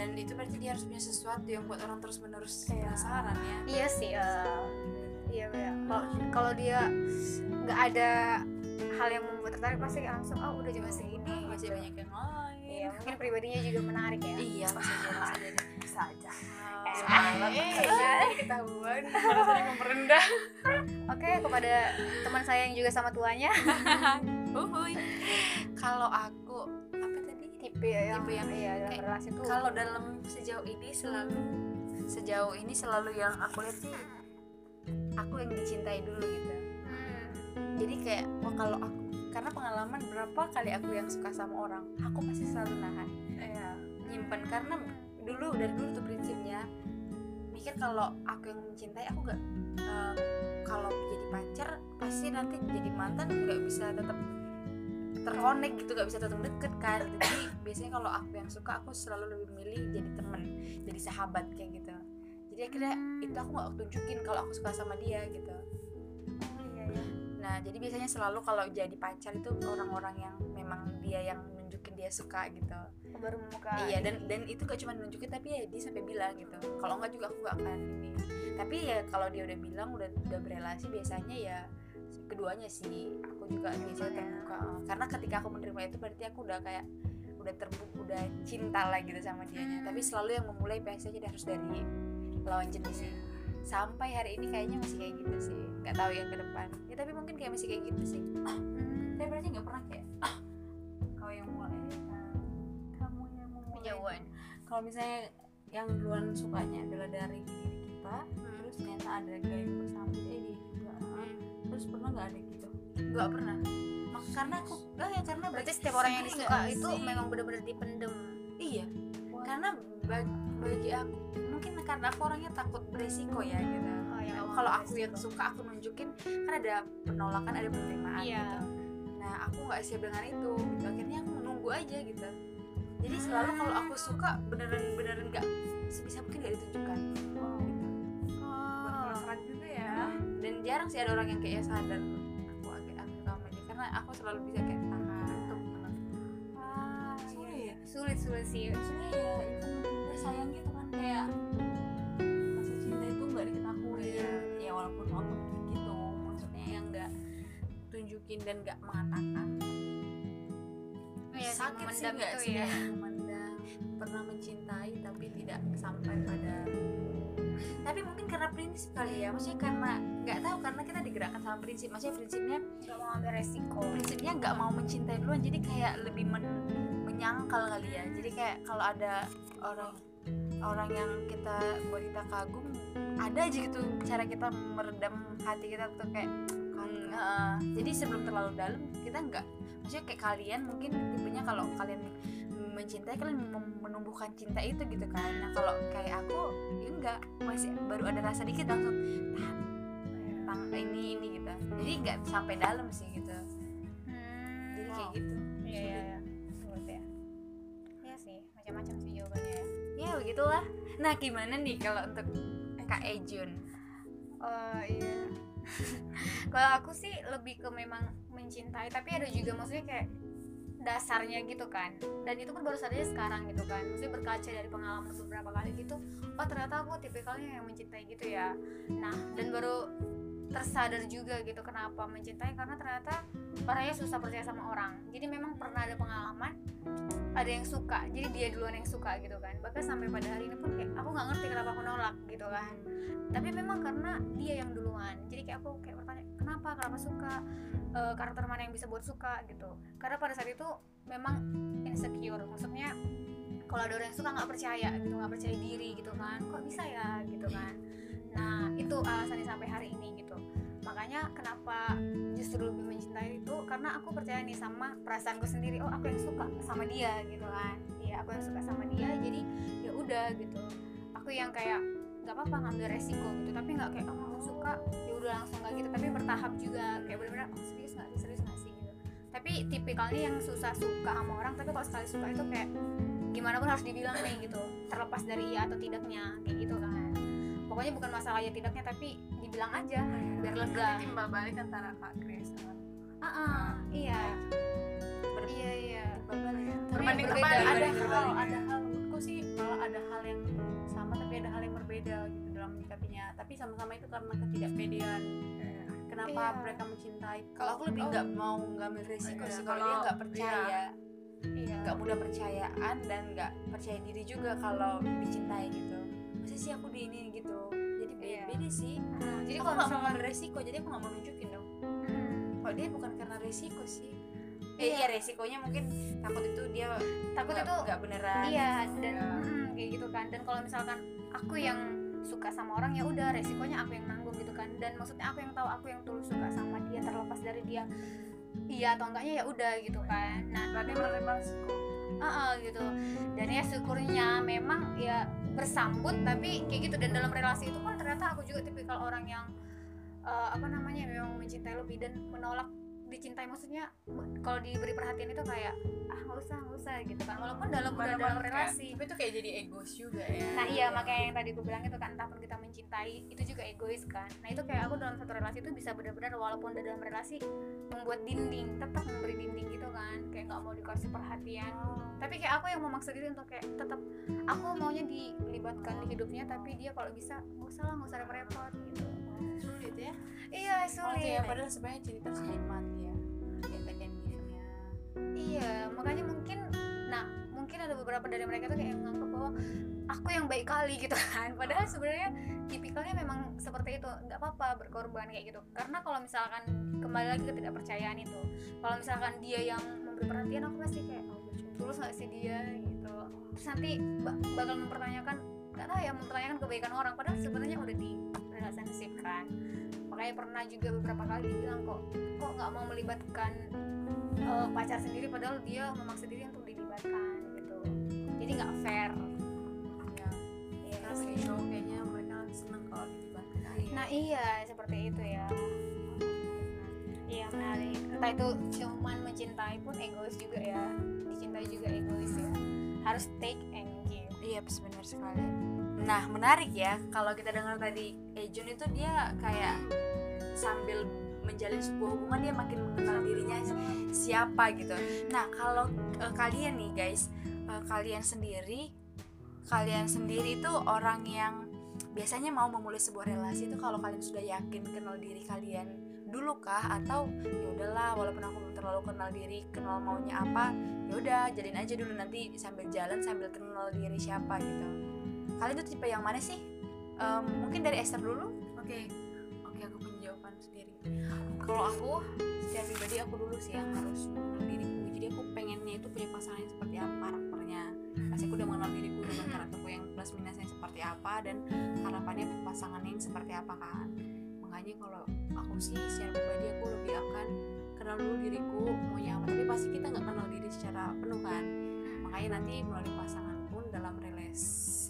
dan itu berarti dia harus punya sesuatu yang buat orang terus menerus Iya. penasaran ya? Iya sih eh, iya iya kalau kalau dia nggak ada hal yang membuat tertarik pasti langsung oh udah cuma segini masih gitu. banyak yang lain. Iya mungkin pribadinya juga menarik ya. Iya bisa jadi bisa aja. Semalam Eh, ketahuan. Tadi memperendah Oke, kepada teman saya yang juga sama tuanya, Uhuy. kalau aku tipe yang, Tipe yang iya dalam kayak- relasi tuh. kalau dalam sejauh ini selalu sejauh ini selalu yang aku lihat sih aku yang dicintai dulu gitu Hmm, jadi kayak wah kalau aku karena pengalaman berapa kali aku yang suka sama orang aku pasti selalu nahan Iya. nyimpen karena dulu dari dulu tuh prinsipnya mikir kalau aku yang mencintai aku gak eh, kalau jadi pacar pasti nanti jadi mantan nggak bisa tetap terkonek gitu gak bisa tetap deket kan gitu. jadi biasanya kalau aku yang suka aku selalu lebih milih jadi temen jadi sahabat kayak gitu jadi akhirnya itu aku gak tunjukin kalau aku suka sama dia gitu oh iya iya. Nah, jadi biasanya selalu kalau jadi pacar itu orang-orang yang memang dia yang nunjukin dia suka gitu. Baru membuka. Iya, dan dan itu gak cuma nunjukin tapi ya dia sampai bilang gitu. Kalau enggak juga aku gak akan ini. Tapi ya kalau dia udah bilang udah udah berelasi biasanya ya keduanya sih. Aku juga biasanya terbuka. Karena ketika aku menerima itu berarti aku udah kayak udah terbuka udah cinta lah gitu sama dianya tapi selalu yang memulai biasanya harus dari lawan jenis sih. Sampai hari ini kayaknya masih kayak gitu sih. Nggak tahu yang ke depan. Ya tapi mungkin kayak masih kayak gitu sih. Hmm, tapi berarti nggak pernah kayak "Ah, kau yang mulai ah, kamu yang memulai. Kejauhan. kalau misalnya yang duluan sukanya adalah dari diri kita terus ternyata ada gaya bersama eh ah. terus pernah nggak ada gitu nggak pernah Mak karena aku ah ya karena Berarti setiap orang yang disuka nggak itu sih? memang benar-benar dipendem. iya karena bagi, bagi aku mungkin karena aku orangnya takut beresiko ya gitu Oh, ya, kamu kalau nggak aku yang suka aku nunjukin kan ada penolakan ada penerimaan Iya. gitu nah aku nggak siap dengan itu gitu. akhirnya aku menunggu aja gitu jadi selalu kalau aku suka beneran beneran nggak sebisa mungkin nggak ditunjukkan gitu. Jarang sih ada orang yang kayak sadar aku agak aku sama dia karena aku selalu bisa kayak tahan untuk menang Ah, iya, sulit. Iya. Sulit sulit sih. maksudnya ya itu bersayang gitu kan kayak rasa cinta itu nggak diketahui. Ya walaupun aku gitu maksudnya yang nggak tunjukin dan nggak mengatakan. Iya, sakit sih nggak sih? ya. memendam. Pernah mencintai tapi tidak sampai pada tapi mungkin karena prinsip kali ya maksudnya karena nggak tahu karena kita digerakkan sama prinsip. Maksudnya prinsipnya Gak mau ambil resiko. prinsipnya nggak mau mencintai duluan jadi kayak lebih men- menyangkal kali ya. Jadi kayak kalau ada orang orang yang kita buat kita kagum ada aja gitu cara kita meredam hati kita tuh kayak kan eh, jadi sebelum terlalu dalam kita nggak maksudnya kayak kalian mungkin tipenya kalau kalian mencintai kalian menumbuhkan cinta itu gitu kan nah kalau kayak aku ya enggak masih baru ada rasa dikit langsung tahan tang ini ini gitu jadi nggak sampai dalam sih gitu Hmm, jadi kayak wow. gitu Iya iya iya. Sulit ya. Iya sih, macam-macam sih jawabannya ya. ya begitulah nah gimana nih kalau untuk kak Ejun Oh iya. Kalau aku sih lebih ke memang mencintai, tapi ada juga maksudnya kayak dasarnya gitu kan. Dan itu pun baru saja sekarang gitu kan. Maksudnya berkaca dari pengalaman beberapa kali gitu. Oh ternyata aku tipikalnya yang mencintai gitu ya. Nah dan baru tersadar juga gitu kenapa mencintai karena ternyata orangnya susah percaya sama orang. Jadi memang pernah ada pengalaman ada yang suka jadi dia duluan yang suka gitu kan. Bahkan sampai pada hari ini pun kayak aku nggak ngerti kenapa aku nolak gitu kan. Tapi memang karena dia yang duluan jadi kayak aku kayak bertanya kenapa? Kenapa suka? E, karakter mana yang bisa buat suka? gitu. Karena pada saat itu memang insecure maksudnya kalau ada orang yang suka nggak percaya gitu nggak percaya diri gitu kan. Kok bisa ya? gitu kan nah itu alasannya sampai hari ini gitu. Makanya kenapa justru lebih mencintai itu karena aku percaya nih sama perasaanku sendiri. Oh aku yang suka sama dia gitu kan. Iya aku yang suka sama dia jadi ya udah gitu. Aku yang kayak nggak apa-apa ngambil resiko gitu tapi nggak kayak oh aku suka ya udah langsung nggak gitu. Tapi bertahap juga kayak benar-benar oh serius nggak? Serius nggak sih? gitu. Tapi tipikalnya yang susah suka sama orang tapi kalau sekali suka itu kayak gimana pun harus dibilang nih gitu terlepas dari iya atau tidaknya kayak gitu kan pokoknya bukan masalah ya tidaknya tapi dibilang aja. Biar lega. timbal balik antara Kak Grace sama ah ah, iya. Iya iya. Tapi Berbanding berbeda, terbalik, ada hal ada hal. Menurutku sih malah ada hal yang sama tapi ada hal yang berbeda gitu dalam menyikapinya. Tapi sama-sama itu karena ketidakpedean. Kenapa Iya. mereka mencintai kalau aku lebih Oh. nggak mau ngambil resiko Iya, sih kalau kalau- dia nggak percaya. iya. Nggak mudah percayaan dan nggak percaya diri juga kalau dicintai gitu masa sih aku di ini gitu. Jadi beda, Iya. beda sih. Nah, jadi kalau nggak mau ngambil resiko jadi aku nggak mau nunjukin dong. Hmm, kalau dia bukan karena resiko sih? Eh Iya. iya. resikonya mungkin takut itu dia takut itu nggak beneran. iya dan mm, kayak gitu kan. Dan kalau misalkan aku yang suka sama orang ya udah resikonya aku yang nanggung gitu kan. Dan maksudnya aku yang tahu aku yang tulus suka sama dia terlepas dari dia iya atau enggaknya ya udah gitu kan. Nah berarti menerima resiko. Heeh, gitu. Dan ya syukurnya memang ya bersambut tapi kayak gitu. Dan dalam relasi itu kan ternyata aku juga tipikal orang yang eh, apa namanya memang mencintai lebih dan menolak dicintai maksudnya kalau diberi perhatian itu kayak ah nggak usah nggak usah gitu kan. Walaupun dalam udah dalam relasi. tapi itu kayak jadi egois juga ya. Nah iya makanya yang tadi aku bilang itu kan entah pun kita mencintai itu juga egois kan. Nah itu kayak aku dalam satu relasi itu bisa benar-benar walaupun udah dalam relasi membuat dinding tetap memberi dinding gitu kan. Kayak nggak mau dikasih perhatian. Tapi kayak aku yang memaksa diri untuk kayak tetap aku maunya dilibatkan di hidupnya tapi dia kalau bisa nggak usah lah nggak usah repot-repot gitu sulit ya? Iya sulit. ya padahal sebenarnya harus dinikmati ya. Ya give-nya iya makanya mungkin nah mungkin ada beberapa dari mereka tuh kayak menganggap bahwa aku yang baik kali gitu kan. Padahal sebenarnya tipikalnya memang seperti itu. Nggak apa-apa berkorban kayak gitu. Karena kalau misalkan kembali lagi ke tidak percayaan itu kalau misalkan dia yang memberi perhatian aku pasti kayak oh, tulus nggak sih dia gitu. Terus nanti ba- bakal mempertanyakan nggak tahu ya mempertanyakan kebaikan orang padahal sebenarnya udah di relationship kan. Makanya pernah juga beberapa kali dibilang kok kok nggak mau melibatkan eh, pacar sendiri padahal dia memaksa diri untuk dilibatkan gitu. Jadi nggak fair. Ya Iya. terus kayak cowok kayaknya mereka seneng kalau dilibatkan. Nah iya seperti itu ya. Iya. Menarik entah itu cuman mencintai pun egois juga ya. Dicintai juga egois ya. Harus take and give. Iya benar sekali. Nah menarik ya kalau kita dengar tadi Ejun itu dia kayak sambil menjalin sebuah hubungan dia makin mengenal dirinya siapa gitu. Nah kalau eh, kalian nih guys, eh, kalian sendiri, kalian sendiri itu orang yang biasanya mau memulai sebuah relasi itu kalau kalian sudah yakin kenal diri kalian dulu kah atau ya udahlah walaupun aku belum terlalu kenal diri kenal maunya apa ya udah jalin aja dulu nanti sambil jalan sambil kenal diri siapa gitu kalian tuh tipe yang mana sih? Em, mungkin dari Esther dulu. Oke. Oke aku punya jawaban sendiri. Kalau aku secara pribadi aku dulu sih yang harus mengenal diriku. Jadi aku pengennya itu punya pasangan yang seperti apa karakternya. Pasti aku udah mengenal diriku dengan karakterku yang plus minusnya seperti apa dan harapannya pasangan yang seperti apa kan. Makanya kalau aku sih secara pribadi aku lebih akan kenal dulu diriku maunya apa. Tapi pasti kita nggak kenal diri secara penuh kan. Makanya nanti melalui pasangan pun dalam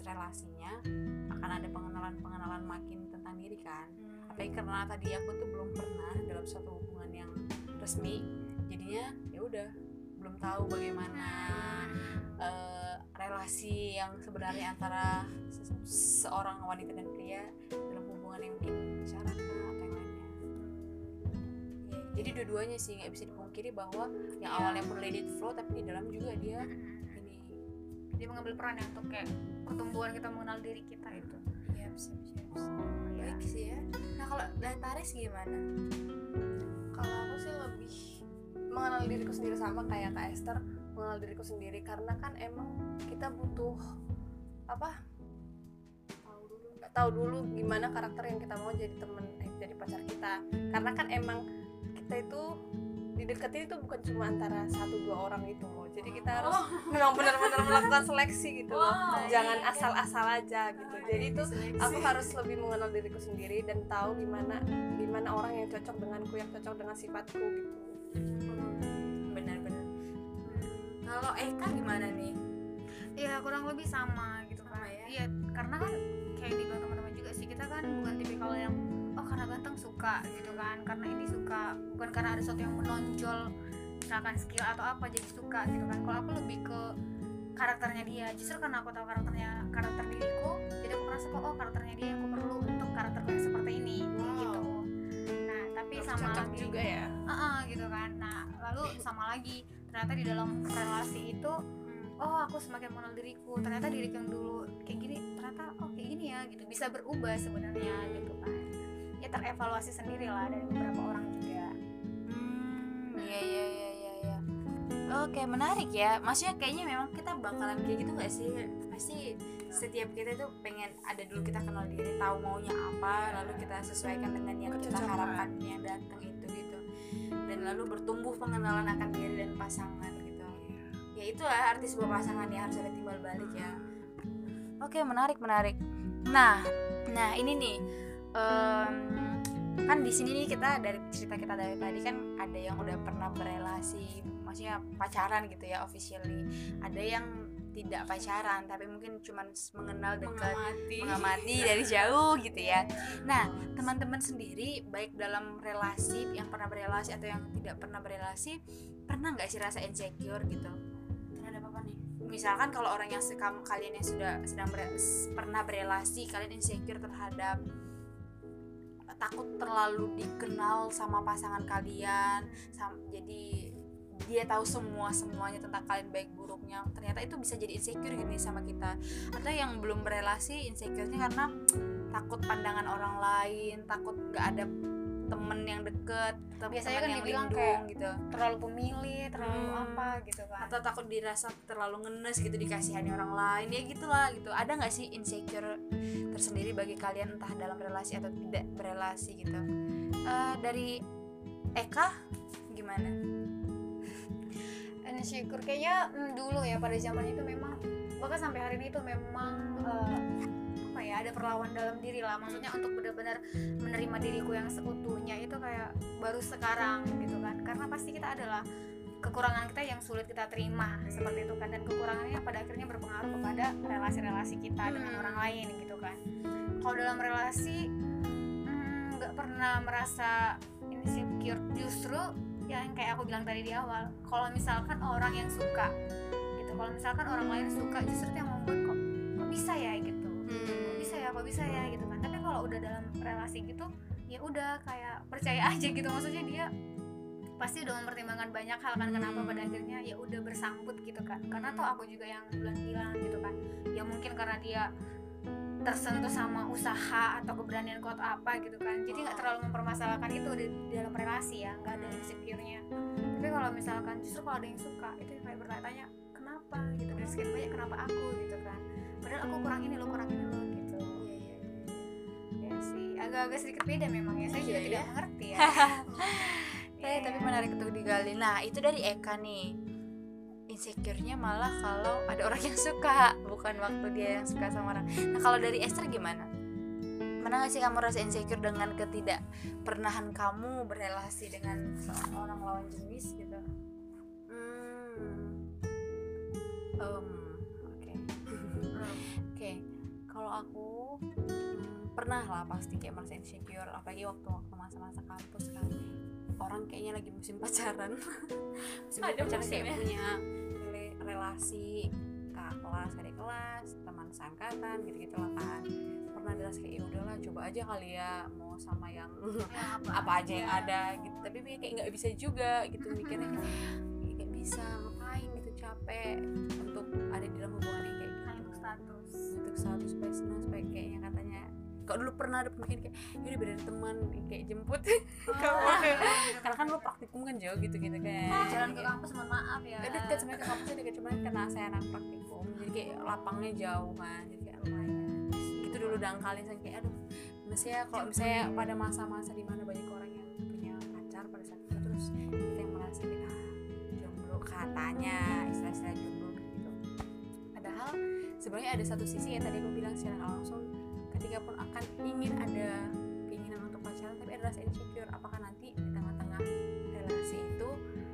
relasinya akan ada pengenalan-pengenalan makin tentang diri kan. Hmm. apalagi karena tadi aku tuh belum pernah dalam suatu hubungan yang resmi jadinya ya udah belum tahu bagaimana uh, relasi yang sebenarnya antara se seorang wanita dan pria dalam hubungan yang mungkin pacaran atau yang lainnya. Jadi dua-duanya sih nggak bisa dipungkiri bahwa yang iya. awalnya pun flow tapi di dalam juga dia hmm dia mengambil peran ya untuk kayak pertumbuhan kita mengenal diri kita itu Iya, siap, siap, siap. Iya. Baik sih ya. Nah, kalau dari Taris gimana? kalau aku sih lebih mengenal diriku sendiri sama kayak Kak Esther mengenal diriku sendiri karena kan emang kita butuh apa tahu dulu tahu dulu gimana karakter yang kita mau jadi temen eh, jadi pacar kita karena kan emang kita itu dideketin itu bukan cuma antara satu dua orang itu loh jadi kita harus memang benar-benar melakukan seleksi gitu loh. Jangan asal-asal aja gitu. Jadi itu aku harus lebih mengenal diriku sendiri dan tahu gimana gimana orang yang cocok denganku yang cocok dengan sifatku gitu. Benar-benar. Kalau Eka gimana nih? ya kurang lebih sama gitu Sama kan ya? iya karena kan kayak dibilang teman-teman juga sih kita kan bukan tipikal yang oh karena ganteng suka gitu kan karena ini suka bukan karena ada sesuatu yang menonjol misalkan skill atau apa jadi suka gitu kan. Kalau aku lebih ke karakternya dia justru karena aku tahu karakternya karakter diriku jadi aku merasa kok oh karakternya dia yang aku perlu untuk karakterku yang seperti ini Wow. gitu. Nah tapi sama cocok lagi juga ya. Heeh, gitu kan. Nah lalu sama lagi ternyata di dalam relasi itu oh aku semakin mengenal diriku. Ternyata diriku yang dulu kayak gini ternyata oh kayak gini ya gitu. Bisa berubah sebenarnya gitu kan ya terevaluasi sendiri lah dari beberapa orang juga Hmm, iya iya iya iya iya. Oke, menarik ya. Maksudnya kayaknya memang kita bakalan kayak gitu gak sih? Pasti setiap kita tuh pengen ada dulu kita kenal diri, tahu maunya apa, lalu kita sesuaikan dengan yang kita harapkan yang datang itu gitu. Dan lalu bertumbuh pengenalan akan diri dan pasangan gitu. Ya itulah arti sebuah pasangan ya harus ada timbal balik ya. Oke, menarik menarik. Nah, nah ini nih em, kan di sini nih kita dari cerita kita dari tadi kan ada yang udah pernah berelasi maksudnya pacaran gitu ya officially. Ada yang tidak pacaran tapi mungkin cuman mengenal dekat mengamati. mengamati dari jauh gitu ya. Nah teman-teman sendiri baik dalam relasi yang pernah berelasi atau yang tidak pernah berelasi pernah nggak sih rasa insecure gitu? Terhadap apa nih? Misalkan kalau orang yang kamu- kalian yang sudah sedang ber- pernah berelasi kalian insecure terhadap takut terlalu dikenal sama pasangan kalian sam- jadi dia tahu semua semuanya tentang kalian baik buruknya. Ternyata itu bisa jadi insecure gini sama kita. Atau yang belum berelasi insecure-nya karena takut pandangan orang lain takut gak ada temen yang deket Biasanya temen kan yang dibilang lindung kayak- gitu. terlalu pemilih terlalu Hmm. apa gitu kan. Atau takut dirasa terlalu ngenes gitu dikasihani orang lain ya gitulah gitu. Ada nggak sih insecure tersendiri bagi kalian entah dalam relasi atau tidak berelasi gitu? Eh, dari Eka gimana? Insecure kayaknya mm, dulu ya pada zaman itu memang bahkan sampai hari ini itu memang eh, apa ya ada perlawan dalam diri lah. Maksudnya untuk benar-benar menerima diriku yang seutuhnya itu kayak baru sekarang gitu kan. Karena pasti kita adalah kekurangan kita yang sulit kita terima seperti itu kan. Dan kekurangannya pada akhirnya berpengaruh kepada relasi-relasi kita dengan Hmm. orang lain gitu kan. Kalau dalam relasi mm, nggak pernah merasa insecure. Justru yang kayak aku bilang tadi di awal kalau misalkan orang yang suka gitu kalau misalkan orang lain suka justru itu yang membuat kok kok bisa ya gitu kok bisa ya kok bisa ya gitu kan. Tapi kalau udah dalam relasi gitu ya udah kayak percaya aja gitu. Maksudnya dia pasti udah mempertimbangkan banyak hal kan kenapa pada akhirnya ya udah bersambut gitu kan. Karena tuh aku juga yang bilang bilang gitu kan ya mungkin karena dia tersentuh sama usaha atau keberanian atau apa gitu kan. Jadi nggak terlalu mempermasalahkan itu di, di dalam relasi ya nggak ada insecure-nya. Tapi kalau misalkan justru kalau ada yang suka itu kayak bertanya kenapa? gitu. Dari sekian banyak kenapa aku? gitu kan padahal aku kurang ini lo kurang ini lo gitu Iya, ya sih agak-agak sedikit beda memang ya saya juga Iya, tidak ya. mengerti ya Eh, tapi menarik untuk digali. Nah, itu dari Eka nih. Insecure-nya malah kalau ada orang yang suka, bukan waktu dia yang suka sama orang. Nah, kalau dari Esther gimana? Pernah gak sih kamu rasa insecure dengan ketidak pernahan kamu berrelasi dengan seorang lawan jenis gitu? Hmm. Em, kalau aku hmm, pernah lah pasti kayak merasa insecure apalagi waktu waktu masa-masa kampus kan. Orang kayaknya lagi musim pacaran. Musim Ada pacaran kayak musimnya. punya rela- relasi kak kelas adik kelas teman seangkatan gitu gitu lah kan. Pernah rasa kayak ya udahlah coba aja kali ya mau sama yang Ya, apa aja yang ada gitu. Tapi kayak nggak bisa juga gitu mikirnya. Kayak nggak bisa ngapain gitu capek untuk ada di dalam hubungan gitu untuk status untuk satu supaya senang supaya kayaknya katanya. Kau dulu pernah ada pemikiran kayak yaudah beda teman kayak jemput. Karena kan lu praktikum kan jauh gitu gitu kayak jalan ke kampus mohon maaf ya. Ya dekat sebenarnya ke kampusnya dekat cuman karena saya anak praktikum jadi kayak lapangnya jauh kan jadi kayak lumayan. Itu dulu dangkalin saya kayak aduh misalnya kalau misalnya pada masa-masa di mana banyak orang yang punya pacar pada saat itu terus kita yang merasa kayak ah jomblo katanya istilah-istilah jomblo. gitu padahal sebenarnya ada satu sisi ya tadi aku bilang secara langsung. Ketika pun akan ingin ada keinginan untuk pacaran tapi ada rasa insecure apakah nanti di tengah-tengah relasi itu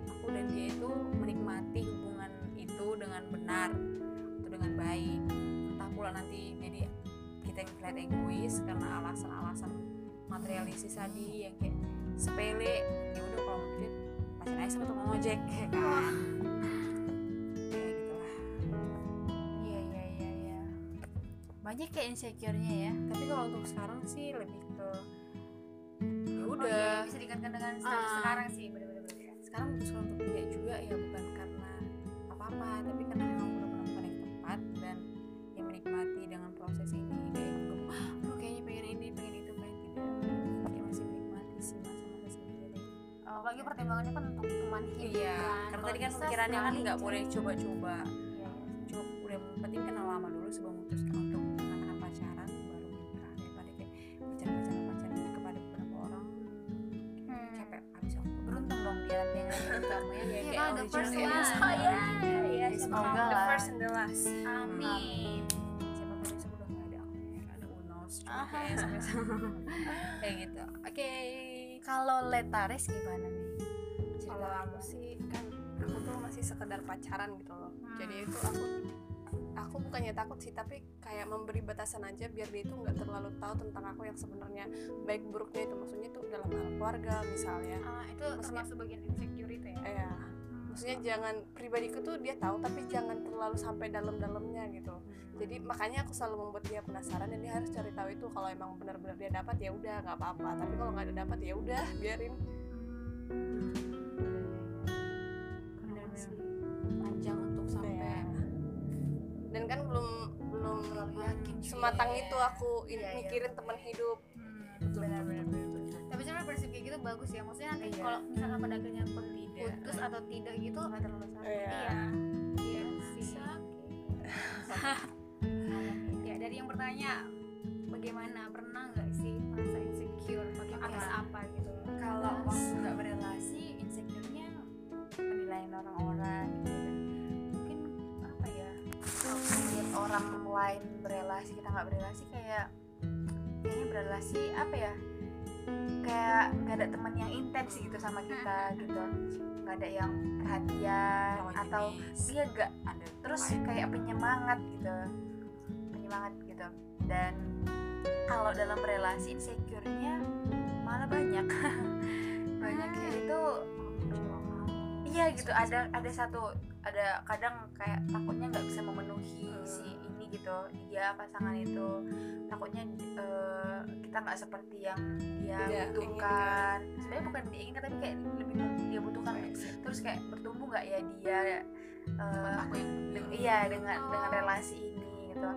aku dan dia itu menikmati hubungan itu dengan benar atau dengan baik? Entah pula nanti jadi kita yang terlihat egois karena alasan-alasan materialistis tadi yang kayak sepele ya udah kalau duit pacaran aja sama tukang ojek kayak kan banyak kayak insecure-nya ya. Tapi kalau untuk sekarang sih lebih ke ya Oh, udah. iya, bisa dikatakan dengan status Ah. sekarang sih bener-bener. Sekarang memutuskan untuk tidak juga ya bukan karena apa-apa tapi karena memang belum menemukan yang tepat dan yang menikmati dengan proses ini. Kayak yang lu kayaknya pengen ini pengen itu pengen tidak. Kayak masih menikmati sih masa-masa sendiri. Apalagi pertimbangannya kan untuk teman hidup iya kan. karena tadi kan pikirannya kan nggak boleh coba-coba. Iya, iya. coba udah penting kenal lama dulu sebelum kamu ya Iya kayak the first one. Oh, iya. ya semoga the first and the last. Amin. Siapa tahu besok udah nggak ada aku ya ada unos cuma kayak sampai kayak gitu. Oke. Kalau letaris gimana nih? Kalau aku sih kan aku tuh masih sekedar pacaran gitu loh. Jadi itu aku aku bukannya takut sih tapi kayak memberi batasan aja biar dia itu nggak terlalu tahu tentang aku yang sebenarnya baik buruknya itu. Maksudnya tuh dalam hal keluarga misalnya. Ah, itu Maksudnya- termasuk bagian insecure itu ya? Ya maksudnya jangan pribadiku tuh dia tahu tapi jangan terlalu sampai dalam-dalamnya gitu. Jadi makanya aku selalu membuat dia penasaran dan dia harus cari tahu itu kalau emang benar-benar dia dapat ya udah nggak apa-apa. Tapi kalau nggak ada dapat ya udah biarin. Bener-bener panjang dan kan belum belum Terlalu yakin sematang ya. itu aku in- Iya, iya. mikirin teman hidup benar benar benar tapi sebenarnya prinsip kayak gitu bagus ya maksudnya nanti Iya. kalau misalkan pada akhirnya pun Tidak. putus atau tidak gitu nggak terlalu sakit Iya. iya iya sih ya dari yang bertanya bagaimana pernah nggak sih merasa insecure pakai atas Iya. apa gitu kalau waktu nggak berrelasi insecure-nya penilaian orang-orang gitu ngeliat orang lain berrelasi kita nggak berrelasi kayak kayaknya berrelasi apa ya kayak nggak ada teman yang intens gitu sama kita gitu. Nggak ada yang perhatian Lawan atau jenis. dia gak ada terus kayak penyemangat gitu. Penyemangat gitu. Dan kalau dalam relasi insecure-nya malah banyak. Banyak kayak itu iya gitu ada ada satu ada kadang kayak takutnya nggak bisa memenuhi si ini gitu dia pasangan itu. Takutnya eh, kita nggak seperti yang dia Dia butuhkan. Sebenarnya bukan diinginkan tapi kayak lebih dia butuhkan. Terus kayak bertumbuh nggak ya dia eh, aku yang iya dengan dengan relasi ini gitu.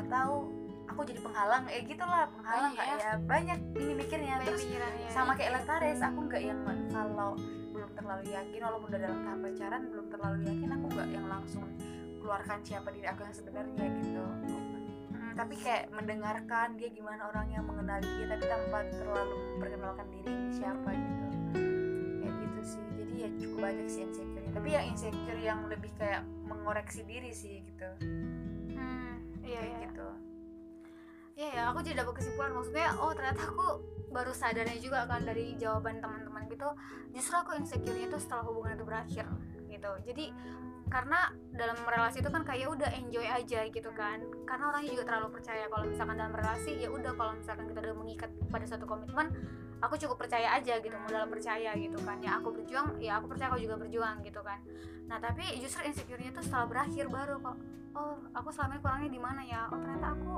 Atau aku jadi penghalang eh gitulah penghalang Banyak nggak ya? Banyak ini mikirnya. Terus sama kayak Lentares aku nggak yang kalau belum terlalu yakin walaupun udah dalam tahap pacaran belum terlalu yakin aku nggak yang langsung keluarkan siapa diri aku yang sebenarnya gitu. Hmm, tapi kayak mendengarkan dia gimana orangnya mengenali dia tapi tanpa terlalu memperkenalkan diri siapa gitu. Kayak gitu sih. Jadi ya cukup banyak sih insecure tapi yang insecure yang lebih kayak mengoreksi diri sih gitu. Hmm, iya kayak iya. gitu Iya ya, aku jadi dapat kesimpulan. Maksudnya oh ternyata aku baru sadarnya juga kan dari jawaban teman-teman gitu. Justru aku insecure-nya itu setelah hubungan itu berakhir gitu. Jadi karena dalam relasi itu kan kayak udah enjoy aja gitu kan. Karena orangnya juga terlalu percaya. Kalau misalkan dalam relasi ya udah kalau misalkan kita udah mengikat pada satu komitmen aku cukup percaya aja gitu modal percaya gitu kan. Ya aku berjuang ya aku percaya kau juga berjuang gitu kan. Nah tapi justru insecure-nya tuh setelah berakhir baru kok oh aku selama ini kurangnya di mana ya? Oh ternyata aku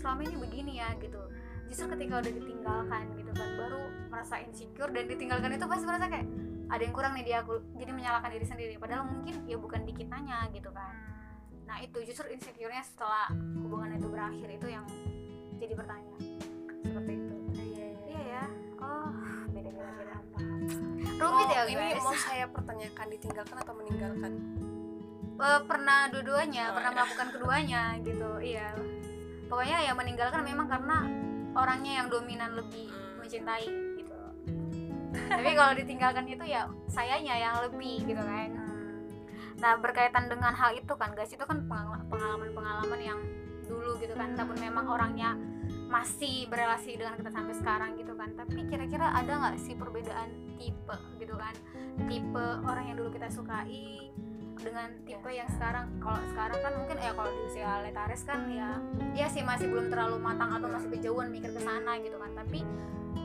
selama ini begini ya gitu. Justru ketika udah ditinggalkan gitu kan baru merasa insecure dan ditinggalkan itu pasti merasa kayak ada yang kurang nih di aku jadi menyalahkan diri sendiri. Padahal mungkin ya bukan di kitanya gitu kan. Nah itu justru insecure-nya setelah hubungan itu berakhir itu yang jadi pertanyaan. Seperti itu rumit ya Oh, ini guys. mau saya pertanyakan ditinggalkan atau meninggalkan? Eh, pernah dua-duanya pernah melakukan keduanya gitu. Iya. Pokoknya ya meninggalkan memang karena orangnya yang dominan lebih mencintai gitu. Tapi kalau ditinggalkan itu ya sayanya yang lebih gitu kan. Nah berkaitan dengan hal itu kan guys itu kan pengala- pengalaman-pengalaman yang dulu gitu kan. Walaupun memang orangnya masih berelasi dengan kita sampai sekarang gitu kan. Tapi kira-kira ada nggak sih perbedaan tipe gitu kan? Tipe orang yang dulu kita sukai dengan tipe yang sekarang? Kalau sekarang kan mungkin ya kalau di usia letaris kan ya ya sih masih belum terlalu matang atau masih kejauhan mikir ke sana gitu kan. Tapi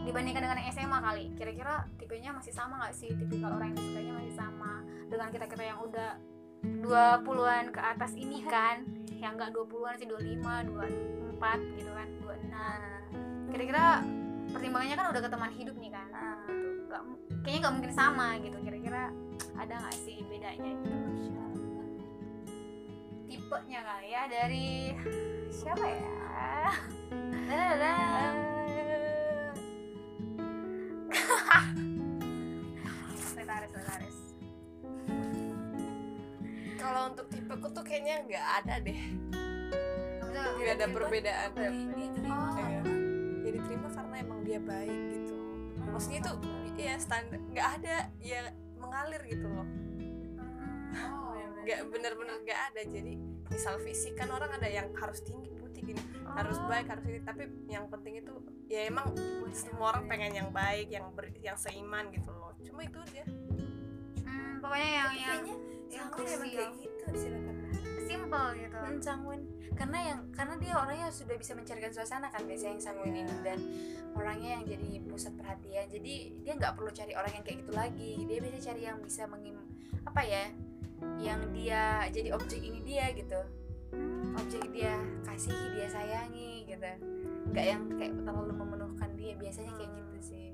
dibandingkan dengan SMA kali kira-kira tipenya masih sama nggak sih? Tipikal orang yang disukainya masih sama dengan kita kita yang udah 20-an ke atas ini kan yang enggak 20-an sih 25, 24 gitu kan 26 kira-kira pertimbangannya kan udah ke teman hidup nih kan. Gitu. Nggak mu- kayaknya nggak mungkin sama gitu. Kira-kira ada nggak sih bedanya gitu? Tipenya kali ya dari siapa ya? Letaris letaris kalau untuk tipeku tuh kayaknya nggak ada deh. Tidak ada perbedaan. Oh, Iya. jadi terima karena emang dia baik gitu. Maksudnya itu ya standar nggak ada ya mengalir gitu loh. Oh, nggak bener-bener nggak ada. Jadi misal fisik kan orang ada yang harus tinggi putih gini. Harus baik harus ini. Tapi yang penting itu ya emang semua orang pengen yang baik yang ber, yang seiman gitu loh. Cuma itu aja. Hmm, pokoknya yang yang yang Sangwin emang krusial. kayak gitu sih simple gitu. Hmm, Sangwin karena yang karena dia orangnya sudah bisa mencarikan suasana kan biasanya yang Sangwin ini dan orangnya yang jadi pusat perhatian. Jadi dia nggak perlu cari orang yang kayak gitu lagi. Dia bisa cari yang bisa mengim apa ya yang dia jadi objek ini dia gitu. Objek dia kasihi dia sayangi gitu. Nggak yang kayak terlalu memenuhkan dia. Biasanya kayak gitu sih.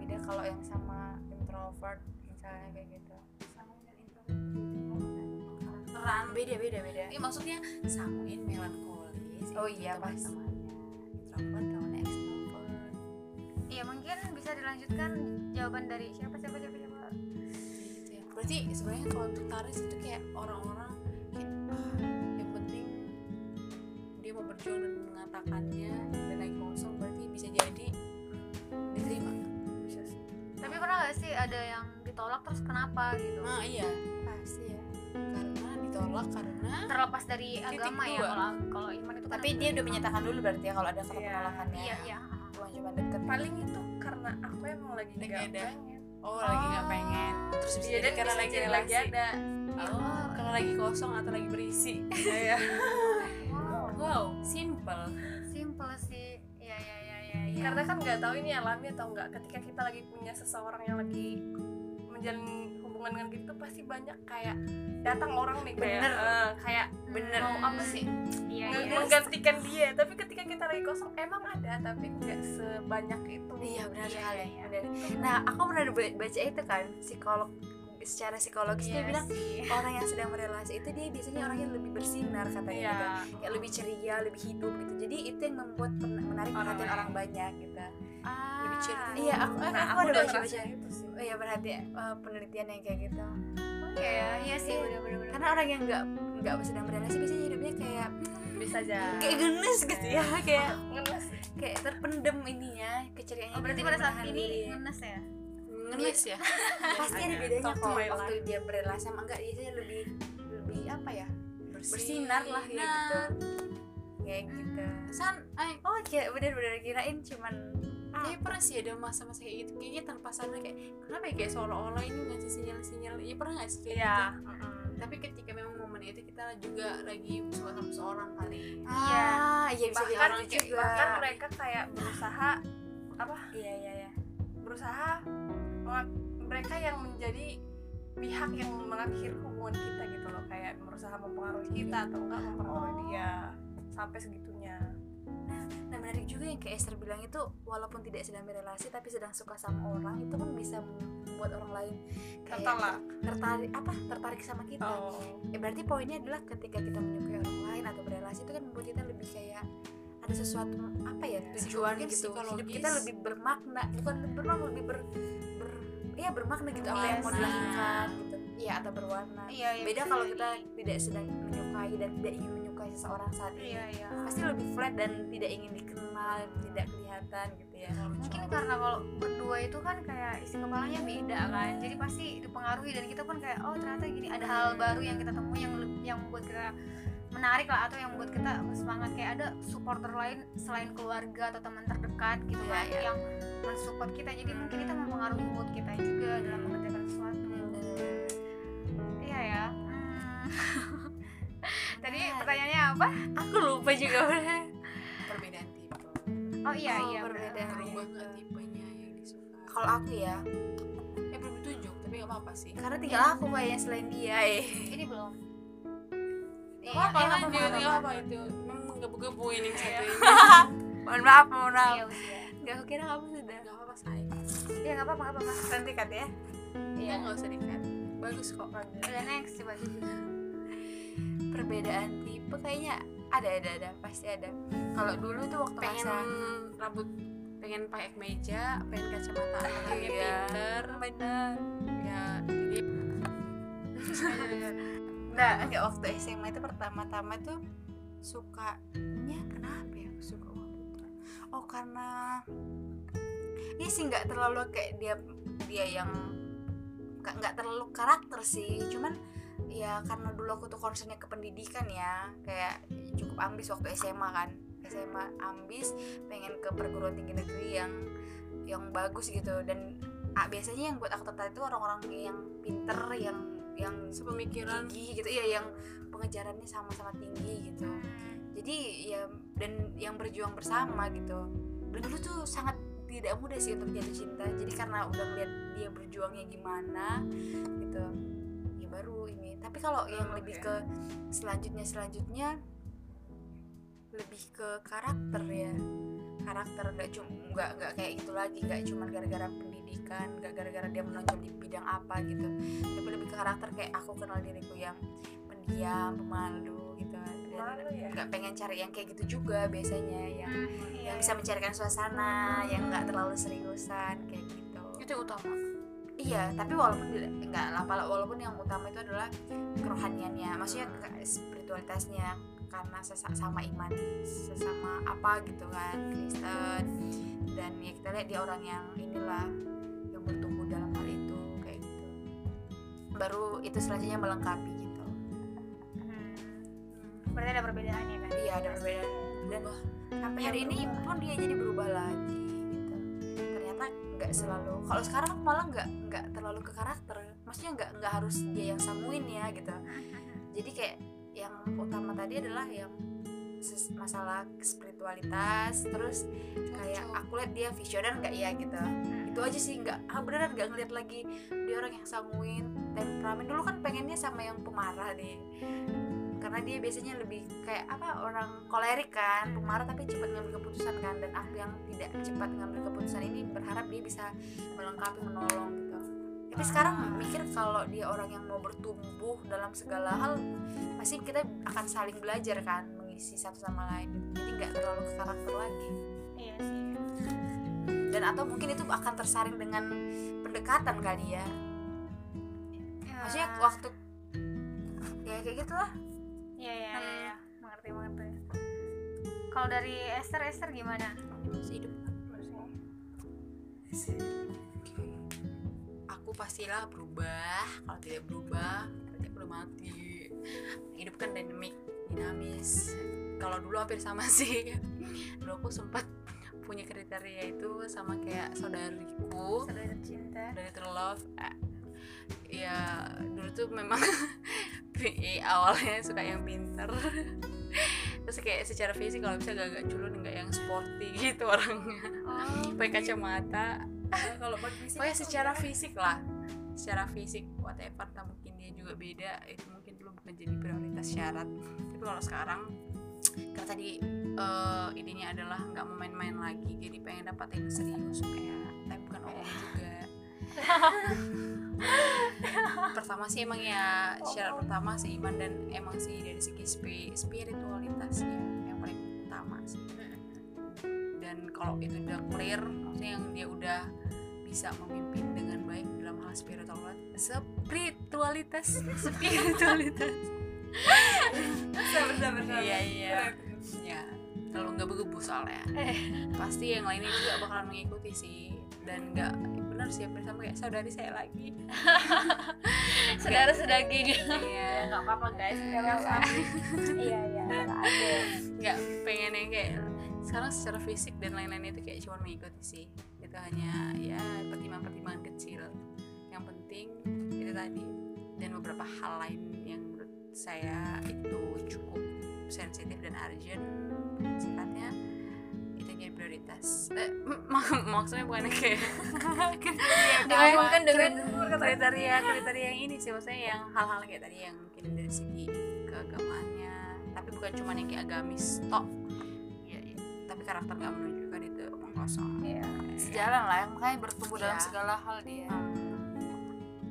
Beda kalau yang sama introvert misalnya kayak gitu peran. Beda beda beda. Ini maksudnya sanguin melankolis Oh iya, pas. introvert temannya extrovert. Iya mungkin bisa dilanjutkan jawaban dari siapa siapa siapa siapa. Gitu ya. Berarti sebenarnya kalau untuk Taris itu kayak orang-orang kayak ah, yang penting dia mau berjuang dan mengatakannya dan lagi kosong berarti bisa jadi diterima. Bisa tapi pernah gak sih ada yang ditolak terus kenapa gitu? Nah iya. Pasti ya. Karena ditolak karena terlepas dari Titik agama ya dua. kalau kalau iman itu tapi dia udah menyatakan dulu berarti ya kalau ada kata Iya. penolakannya. Iya iya. Cuma deket. Paling itu karena aku emang lagi Lagi nggak ada. pengen. Oh, lagi nggak pengen. Terus bisa Iya, jadi dan karena bisa lagi jadi relasi. lagi ada. Oh karena lagi kosong atau lagi berisi. Iya. wow. Simple. Simple sih. Iya iya iya iya iya. karena kan nggak tahu ini alami atau enggak ketika kita lagi punya seseorang yang lagi menjalin hubungan dengan tuh pasti banyak kayak datang orang nih kayak Bener. eh, kayak bener mau apa sih iya iya menggantikan dia tapi ketika kita lagi kosong emang ada tapi nggak sebanyak itu iya benar Iya, sekali iya. nah aku pernah ba- baca itu kan psikolog secara psikologis dia Iya bilang sih. orang yang sedang berelasi itu dia biasanya orangnya lebih bersinar katanya Iya. gitu kayak lebih ceria lebih hidup gitu jadi itu yang membuat menarik Orang perhatian lain. orang banyak gitu Ah, lebih iya aku, nah aku, aku udah baca baca itu sih. Oh iya berarti eh, penelitian yang kayak gitu. Iya ya, iya sih. bener bener bener. karena orang yang nggak nggak sedang berelasi biasanya hidupnya kayak bisa aja. kayak genes gitu ya kayak ngenes. kayak terpendem ininya keceriaannya oh, berarti dia pada saat ini diri. ngenes ya? Ngenes ya? Pasti ada bedanya Top kok waktu dia berelasi sama enggak dia lebih lebih apa ya? Bersinar lah gitu. Kayak gitu. San ay oh kira bener-bener kirain cuman Kayaknya pernah sih ada masa-masa kayak gitu. Kayaknya tanpa sadar kayak Kenapa ya kayak seolah-olah ini ngasih sinyal-sinyal? Iya pernah gak sih kayak iya gitu? tapi ketika memang momen itu kita juga lagi suka sama seorang kali. Ah iya bisa jadi bahkan orang juga. bahkan mereka kayak berusaha apa? Iya iya iya. Berusaha mereka yang menjadi pihak yang mengakhiri hubungan kita gitu loh. Kayak berusaha mempengaruhi kita atau enggak mempengaruhi dia sampai segitunya Nah menarik juga yang kayak Esther bilang itu walaupun tidak sedang berrelasi tapi sedang suka sama orang itu pun bisa membuat orang lain kayak Tertolak. tertarik apa? Tertarik sama kita. oh. Ya berarti poinnya adalah ketika kita menyukai orang lain atau berrelasi itu kan membuat kita lebih kayak ada sesuatu apa ya tujuan Mungkin gitu hidup kita lebih bermakna bukan lebih bermakna lebih ber, ber ya bermakna gitu apa yang mau dilakukan gitu. Ya atau berwarna. Iya, iya beda kalau kita tidak sedang menyukai dan tidak ingin seseorang saat ini. Iya iya. Pasti lebih flat dan tidak ingin dikenal tidak kelihatan gitu ya. Mungkin karena kalau berdua itu kan kayak isi kepalanya beda kan. Jadi pasti dipengaruhi dan kita pun kayak oh ternyata gini. Ada hal baru yang kita temui yang yang membuat kita menarik lah atau yang membuat kita semangat. Kayak ada supporter lain selain keluarga atau teman terdekat gitu Iya, kan iya. yang mensupport kita. Jadi mungkin itu mempengaruhi mood kita juga dalam mengerjakan sesuatu. Iya ya. Hmm. tadi pertanyaannya apa? Aku lupa juga. Perbedaan tipe. Oh iya Oh, iya perbedaan. nggak tipenya yang disuka? Kalau aku ya. Eh belum ditunjuk tapi nggak apa-apa sih. Karena tinggal aku kayaknya selain dia eh. Ini belum. Iya, apa eh, nggak apa apa-apa. itu memang gebu-gebu ini yang satu ini. Mohon maaf mohon maaf. Iya aku kira kamu sudah. Nggak apa-apa sayang iya nggak apa-apa nggak apa-apa. Nanti kat ya. Iya. Nggak usah dikat bagus kok udah next coba perbedaan tipe kayaknya ada ada ada pasti ada kalau dulu tuh waktu pengen masa rambut pengen pakai kemeja pengen kacamata orangnya Iya. pinter bener ya jadi Nah, enggak waktu SMA itu pertama-tama tuh sukanya kenapa ya aku suka waktu itu? Oh karena Iya sih nggak terlalu kayak dia dia yang nggak nggak terlalu karakter sih, cuman ya karena dulu aku tuh concernnya ke pendidikan ya. Kayak cukup ambis waktu SMA kan. SMA ambis pengen ke perguruan tinggi negeri yang yang bagus gitu. Dan ah, biasanya yang buat aku tertarik itu orang-orang yang pinter yang yang sepemikiran. tinggi gitu. Iya yang pengejarannya sama-sama tinggi gitu. Jadi ya dan yang berjuang bersama gitu. Dan dulu tuh sangat tidak mudah sih untuk jatuh cinta. Jadi karena udah ngeliat dia berjuangnya gimana gitu. ya baru ini. Tapi kalau yang Hmm, lebih ke selanjutnya selanjutnya lebih ke karakter ya. Karakter nggak cuma nggak nggak kayak gitu lagi. Nggak cuma gara-gara pendidikan nggak gara-gara dia menonjol di bidang apa gitu. Tapi lebih ke karakter kayak aku kenal diriku yang pendiam pemalu gitu. Dan ya? nggak pengen cari yang kayak gitu juga biasanya. Yang iya yang bisa mencarikan suasana yang nggak terlalu seriusan kayak gitu. Itu utama iya tapi walaupun nggak apa walaupun yang utama itu adalah kerohaniannya maksudnya spiritualitasnya karena sesa- sama iman sesama apa gitu kan Kristen. Dan ya kita lihat dia orang yang inilah yang bertumbuh dalam hal itu kayak gitu. Baru itu selanjutnya melengkapi gitu. Hmm. berarti ada perbedaannya kan? Iya ada perbedaan. Dan sampai hari ini pun dia jadi berubah lagi nggak selalu kalau sekarang aku malah nggak nggak terlalu ke karakter. Maksudnya nggak nggak harus dia yang samuin ya gitu. Jadi kayak yang utama tadi adalah yang masalah spiritualitas terus kayak aku lihat dia visioner nggak ya gitu. Itu aja sih nggak ah beneran nggak ngeliat lagi dia orang yang sanguin temperamen. Dulu kan pengennya sama yang pemarah deh karena dia biasanya lebih kayak apa orang kolerik kan pemarah tapi cepat ngambil keputusan kan. Dan aku yang tidak cepat ngambil keputusan ini berharap dia bisa melengkapi menolong gitu. Tapi sekarang mikir kalau dia orang yang mau bertumbuh dalam segala hal pasti kita akan saling belajar kan mengisi satu sama lain. Jadi nggak terlalu ke karakter lagi. Iya sih. Dan atau mungkin itu akan tersaring dengan pendekatan kali ya. Maksudnya waktu ya kayak gitu iya iya iya iya. mengerti mengerti. Kalau dari Esther Esther gimana? Masih hidup. Aku pastilah berubah. Kalau tidak berubah berarti aku udah mati. Hidup kan dinamik dinamis. Kalau dulu hampir sama sih. Dulu aku sempat punya kriteria itu sama kayak saudariku. Saudara tercinta. Dari terlove eh, ya dulu tuh memang awalnya suka yang pinter. Terus kayak secara fisik kalau bisa agak-agak culun nggak yang sporty gitu orangnya. Oh, pakai kacamata. Kalau fisik pokoknya tuh secara fisik lah. Secara fisik whatever tak mungkin dia juga beda itu mungkin belum menjadi prioritas syarat. Tapi kalau sekarang karena tadi eh idenya adalah nggak mau main-main lagi jadi pengen dapat yang serius kayak tapi bukan omong juga pertama sih emang ya syarat pertama sih iman dan emang sih dari segi spi- spiritualitasnya yang paling utama sih. Dan kalau itu udah clear maksudnya yang dia udah bisa memimpin dengan baik dalam hal spiritualitas. Spiritualitas. Spiritualitas sabar sabar iya iya. Ya kalau nggak bergebu soalnya. Pasti yang lainnya juga bakalan mengikuti sih. Dan nggak benar sih hampir sama kayak saudari saya lagi. Saudara sedaging iya. Nggak apa-apa guys. Iya. iya ada. Nggak pengen yang kayak sekarang secara fisik dan lain-lain itu kayak cuma mengikuti sih. Itu hanya ya pertimbangan-pertimbangan kecil. Yang penting itu tadi. Dan beberapa hal lain yang menurut saya itu cukup sensitif dan urgent. Sifatnya jadi prioritas eh, mak- maksudnya bukan kayak kriteria Dimainkan utama. dengan Kri- kriteria kriteria yang ini sih maksudnya yang hal-hal kayak tadi yang mungkin dari segi keagamaannya tapi bukan cuma yang kayak agamis tok ya, ya. tapi karakter nggak menunjukkan itu omong kosong Iya. sejalan lah makanya bertumbuh dalam Iya. segala hal dia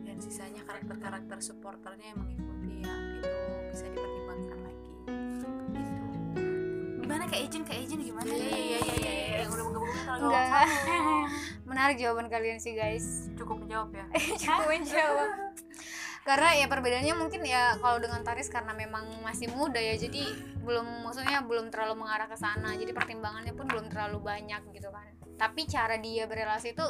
dan sisanya karakter-karakter supporternya yang mengikuti yang itu bisa dipertimbangkan gimana? Kayak agent kayak agent gimana? Iya iya iya iya iya. Yang udah menggabungkan kalau enggak. menarik jawaban kalian sih guys. Cukup menjawab ya? Cukup menjawab. Karena ya perbedaannya mungkin ya kalau dengan Taris karena memang masih muda ya jadi belum maksudnya belum terlalu mengarah ke sana. Jadi pertimbangannya pun belum terlalu banyak gitu kan. Tapi cara dia berrelasi itu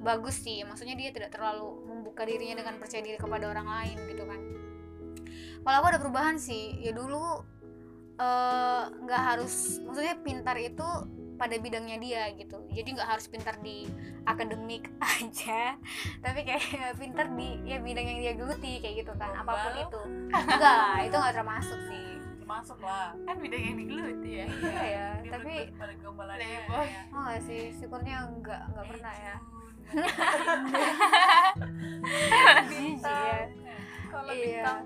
bagus sih. Maksudnya dia tidak terlalu membuka dirinya dengan percaya diri kepada orang lain gitu kan. Kalau aku ada perubahan sih. Ya dulu eh, nggak harus maksudnya pintar itu pada bidangnya dia gitu. Jadi nggak harus pintar di akademik aja tapi kayak pintar di ya bidang yang dia geluti kayak gitu kan. Apa pun itu. Enggak itu nggak termasuk sih. Masuk lah. Kan bidang yang digeluti ya. Iya ya Dia tapi pada gombalannya. Ya. oh nggak sih. Syukurnya enggak enggak pernah ya. Iya. kalau Iya. bintang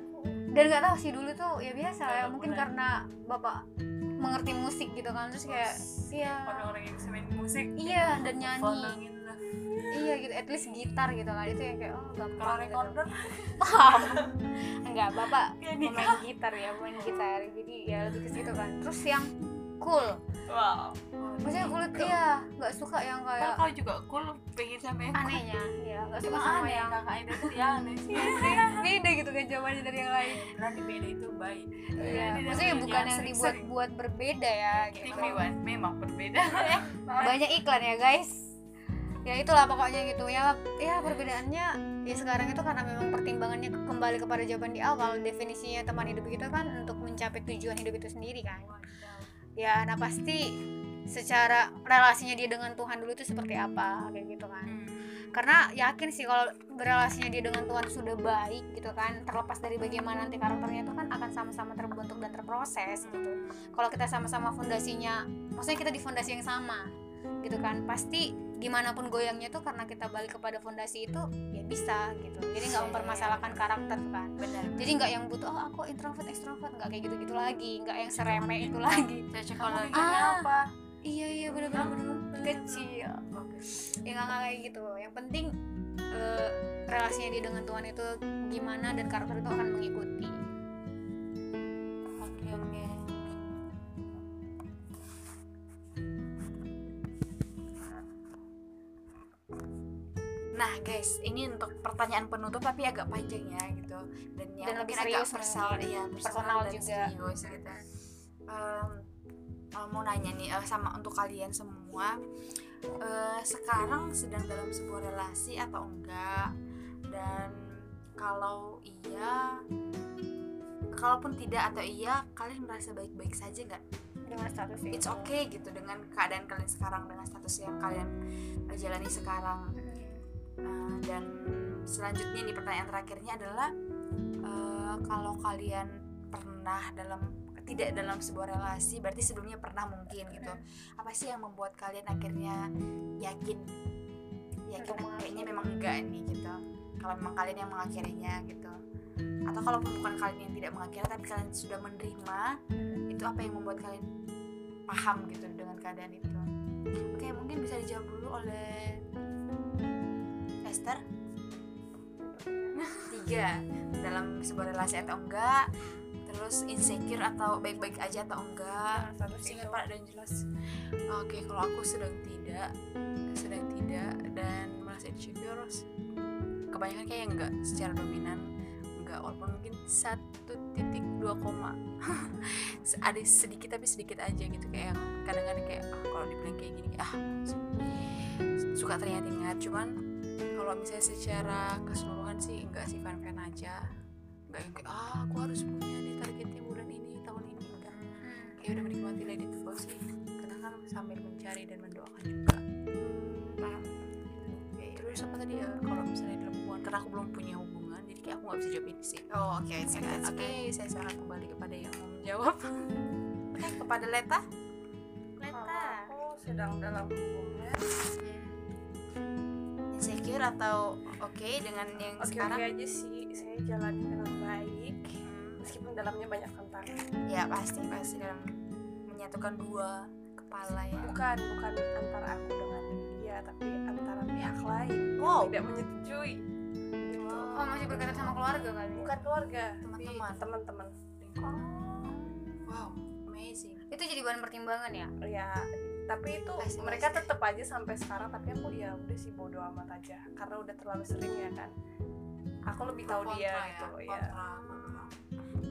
dan nggak tahu sih dulu tuh ya biasa ya Kalau mungkin mulai. karena bapak mengerti musik gitu kan terus kayak iya. Orang-orang yang bisa main musik iya dan nyanyi. iya gitu at least gitar gitu kan itu yang kayak oh kalau gampang gitu. recorder? Wow enggak bapak ya pemain gitar ya pemain gitar. Jadi ya lebih ke situ kan. Terus yang cool wow maksudnya cool iya nggak suka yang kayak kau juga cool pengen sama yang anehnya ya nggak suka sama aneh yang kakak itu tuh ya aneh sih beda gitu kan jawabannya dari yang lain berarti beda itu baik Iya, Dia maksudnya bukan yang sering-sering. dibuat-buat berbeda ya gitu. Memang berbeda Banyak iklan ya guys. Ya itulah pokoknya gitu ya. Ya perbedaannya ya sekarang itu karena memang pertimbangannya ke- kembali kepada jawaban di awal definisinya teman hidup itu kan untuk mencapai tujuan hidup itu sendiri kan. Ya, nah pasti secara relasinya dia dengan Tuhan dulu itu seperti apa kayak gitu kan. Karena yakin sih kalau berelasinya dia dengan Tuhan sudah baik gitu kan, terlepas dari bagaimana nanti karakternya itu kan akan sama-sama terbentuk dan terproses gitu. Kalau kita sama-sama fondasinya, maksudnya kita di fondasi yang sama gitu kan, pasti gimana pun goyangnya tuh karena kita balik kepada fondasi itu ya bisa gitu. Jadi nggak mempermasalahkan karakter kan. benar Jadi nggak yang butuh oh aku introvert ekstrovert nggak kayak gitu-gitu lagi, nggak yang seremeh itu lagi. cocok kalau kalau Ah. apa Iya iya bener-bener bener kecil. Ya nggak nggak kayak gitu. Yang penting eh, relasinya dia dengan Tuhan itu gimana dan karakter itu akan mengikuti. oke oke Nah guys, ini untuk pertanyaan penutup tapi agak panjang ya gitu dan yang Dan lebih mungkin agak personal, iya, Personal personal dan juga. serius gitu. Em, eh, mau nanya nih eh, sama untuk kalian semua, eh, sekarang sedang dalam sebuah relasi atau enggak? Dan kalau iya, kalaupun tidak atau iya, kalian merasa baik-baik saja nggak? Dengan status itu. It's okay gitu dengan keadaan kalian sekarang dengan status yang kalian jalani sekarang. Uh, dan selanjutnya nih pertanyaan terakhirnya adalah Eh, kalau kalian pernah dalam tidak dalam sebuah relasi berarti sebelumnya pernah mungkin gitu. Apa sih yang membuat kalian akhirnya yakin yakin kayaknya memang enggak nih gitu? Kalau memang kalian yang mengakhirinya gitu. Atau kalau bukan kalian yang tidak mengakhiri tapi kalian sudah menerima itu apa yang membuat kalian paham gitu dengan keadaan itu? Oke mungkin bisa dijawab dulu oleh Esther tiga. Dalam sebuah relasi atau enggak terus insecure atau baik-baik aja atau enggak. Nah, status singkat itu. pak dan jelas. Oke kalau aku sedang tidak sedang tidak dan merasa insecure kebanyakan kayak enggak secara dominan. Enggak walaupun mungkin satu titik dua koma. Ada sedikit tapi sedikit aja gitu kayak yang kadang-kadang kayak ah kalau dibilang kayak gini ah suka teringat-ingat cuman kalau misalnya secara keseluruhan sih enggak sih fan-fan aja. Enggak yang kayak ah aku harus punya nih targetnya bulan ini tahun ini. Enggak. Kayak udah menikmati it flow sih. Karena kan sambil mencari dan mendoakan juga. Paham? Oke, terus apa tadi ya? Kalau misalnya dalam hubungan karena aku belum punya hubungan jadi kayak aku nggak bisa jawab ini sih. Oh oke oke saya sangat kembali kepada yang mau menjawab. Oke kepada Leta. Kalau aku sedang dalam hubungan insecure atau oke dengan yang oke oke sekarang? aja sih. Saya jalani dengan baik meskipun dalamnya banyak tantangan ya pasti pasti dalam menyatukan dua kepala ya. Bukan bukan antara aku dengan dia tapi antara pihak lain. Wow. yang tidak menyetujui. Gitu. oh masih berkaitan sama keluarga kali bukan keluarga Teman-teman. teman-teman. Wow amazing. Itu jadi bahan pertimbangan ya? Ya tapi itu Pasti, mereka pasti. tetap aja sampai sekarang tapi aku ya udah sih bodo amat aja. Karena udah terlalu sering ya kan? Aku lebih tahu dia kontra gitu ya. kontra, kontra.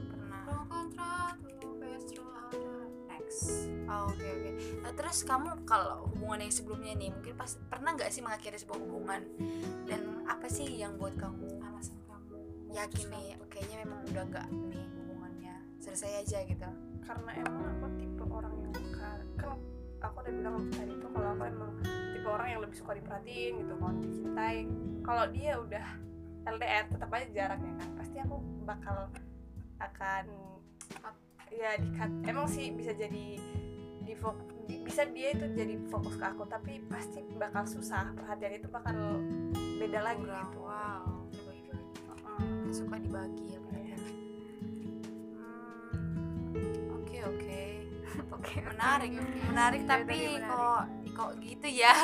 pernah. Pro kontra tuh next. Oh, oke oke. Nah, terus kamu kalau hubungan yang sebelumnya nih mungkin pas pernah nggak sih mengakhiri sebuah hubungan? Dan apa sih yang buat kamu alasan kamu yakin nih kayaknya memang udah nggak nih hubungannya. Selesai aja gitu. Karena emang aku tipe orang yang suka kan aku udah bilang tadi tuh kalau aku emang tipe orang yang lebih suka diperhatiin gitu kalau dicintai kalau dia udah LDR tetap aja jarak ya kan pasti aku bakal akan ya dikat emang sih bisa jadi di bisa dia itu jadi fokus ke aku tapi pasti bakal susah perhatian itu bakal beda lagi Kurang. gitu wow dibagi-bagi Mm. suka dibagi ya Iya. Hmm, oke oke oke. Menarik menarik Iya, tapi menarik. kok kok gitu ya?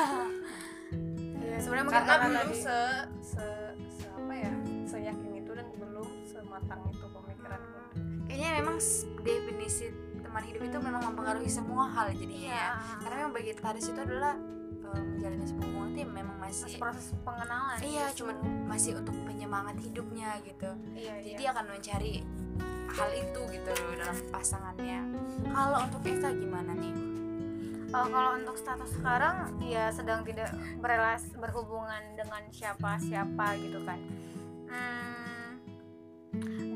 Ya, sebenarnya karena belum tadi- se, se se apa ya seyakin itu dan belum sematang itu pemikiranku. Kayaknya memang definisi teman hidup itu memang mempengaruhi semua hal jadinya ya. Karena memang bagi Taris itu adalah menjalani sebuah hubungan itu ya memang masih masih proses pengenalan iya justru. cuman masih untuk penyemangat hidupnya gitu. Iya, jadi iya. dia akan mencari hal itu gitu loh dalam pasangannya kalau untuk Eka gimana nih Oh, kalau untuk status sekarang ya sedang tidak berelas berhubungan dengan siapa-siapa gitu kan. Hmm,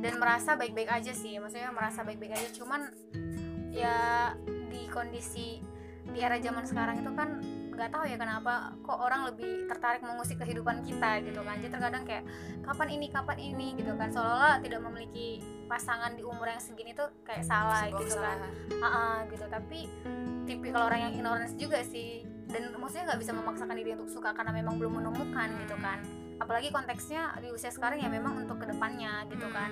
dan merasa baik-baik aja sih, maksudnya merasa baik-baik aja. Cuman ya di kondisi di era zaman sekarang itu kan nggak tahu ya kenapa kok orang lebih tertarik mengusik kehidupan kita gitu kan. Jadi terkadang kayak kapan ini kapan ini gitu kan seolah-olah tidak memiliki pasangan di umur yang segini tuh kayak salah Sebuah gitu kan. kesalahan. Ah, gitu. Tapi tipikal orang yang ignorance juga sih. Dan maksudnya nggak bisa memaksakan diri untuk suka karena memang belum menemukan gitu kan. Apalagi konteksnya di usia sekarang ya memang untuk ke depannya gitu kan.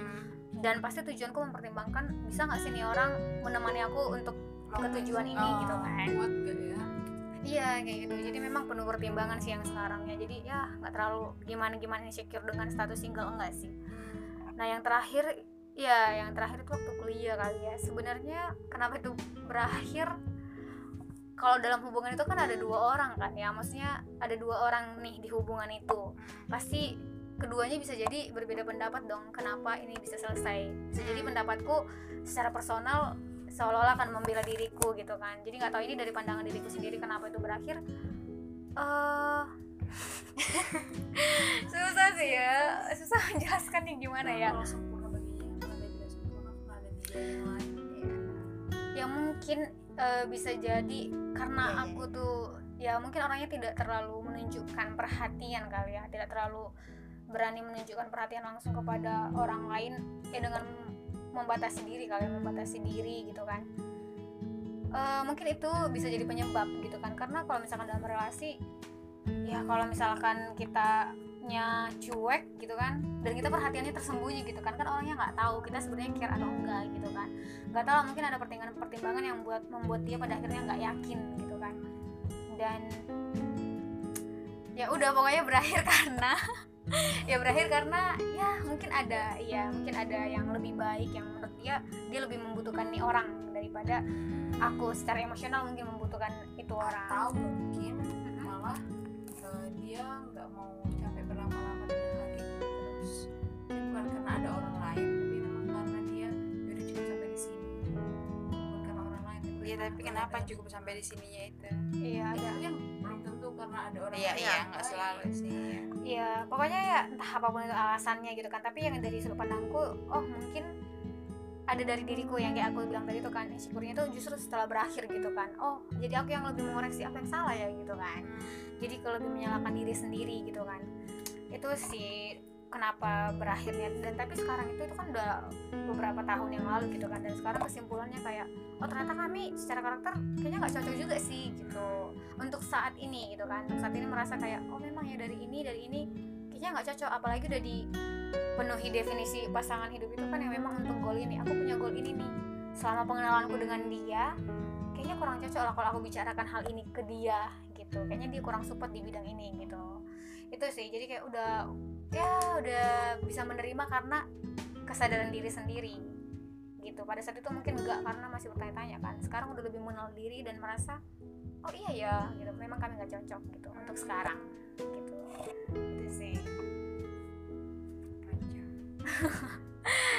Dan pasti tujuanku mempertimbangkan bisa nggak sih nih orang menemani aku untuk ke tujuan ini? Oh, gitu kan. kuat ya. Iya kayak gitu. Jadi memang penuh pertimbangan sih yang sekarang ya. Jadi ya nggak terlalu gimana gimana insecure dengan status single enggak sih. Nah yang terakhir ya yang terakhir itu waktu kuliah kali ya. Sebenarnya kenapa itu berakhir? Kalau dalam hubungan itu kan ada dua orang kan ya. Maksudnya ada dua orang nih di hubungan itu. Pasti keduanya bisa jadi berbeda pendapat dong kenapa ini bisa selesai. Bisa jadi pendapatku secara personal seolah-olah akan membela diriku gitu kan. Jadi nggak tahu ini dari pandangan diriku sendiri kenapa itu berakhir. Eh susah sih ya. Susah menjelaskan nih gimana ya ya mungkin eh, bisa jadi karena Iya, iya, aku tuh ya mungkin orangnya tidak terlalu menunjukkan perhatian kali ya tidak terlalu berani menunjukkan perhatian langsung kepada orang lain ya dengan membatasi diri kalian membatasi diri gitu kan. Eh, mungkin itu bisa jadi penyebab gitu kan karena kalau misalkan dalam relasi ya kalau misalkan kitanya cuek gitu kan. Dan kita perhatiannya tersembunyi gitu kan. Kan orangnya nggak tahu kita sebenarnya care atau enggak gitu kan. Nggak tahu mungkin ada pertimbangan-pertimbangan yang buat membuat dia pada akhirnya nggak yakin gitu kan. Dan ya udah pokoknya berakhir karena ya berakhir karena ya mungkin ada ya mungkin ada yang lebih baik yang menurut dia dia lebih membutuhkan nih orang daripada aku secara emosional mungkin membutuhkan itu orang. Atau mungkin malah eh, dia nggak mau bukan karena ada orang lain tapi memang karena dia "Ya udah cukup sampai di sini. Bukan karena orang lain tapi Iya tapi ada- kenapa cukup sampai di sininya itu? iya Ya, ada. kan belum tentu karena ada orang Iya lain. iya nggak selalu sih. iya. ya pokoknya ya entah apa pun itu alasannya gitu kan tapi yang dari sudut pandangku oh mungkin ada dari diriku yang kayak aku bilang tadi itu kan insecure-nya tuh justru setelah berakhir gitu kan. Oh jadi aku yang lebih mengoreksi apa yang salah ya gitu kan. Jadi ke lebih menyalahkan diri sendiri gitu kan. Itu sih kenapa berakhirnya. Dan tapi sekarang itu itu kan udah beberapa tahun yang lalu gitu kan. Dan sekarang kesimpulannya kayak oh ternyata kami secara karakter kayaknya nggak cocok juga sih gitu. Untuk saat ini gitu kan. Untuk saat ini merasa kayak oh memang ya dari ini dari ini kayaknya nggak cocok. Apalagi udah dipenuhi definisi pasangan hidup itu kan yang memang untuk goal ini. Aku punya goal ini nih. Selama pengenalanku dengan dia kayaknya kurang cocok lah kalau aku bicarakan hal ini ke dia gitu. Kayaknya dia kurang support di bidang ini gitu. Itu sih. Jadi kayak udah ya udah bisa menerima karena kesadaran diri sendiri. Gitu pada saat itu mungkin enggak karena masih bertanya-tanya kan. Sekarang udah lebih mengenal diri dan merasa oh iya ya gitu. Memang kami nggak cocok gitu untuk sekarang gitu. Itu sih.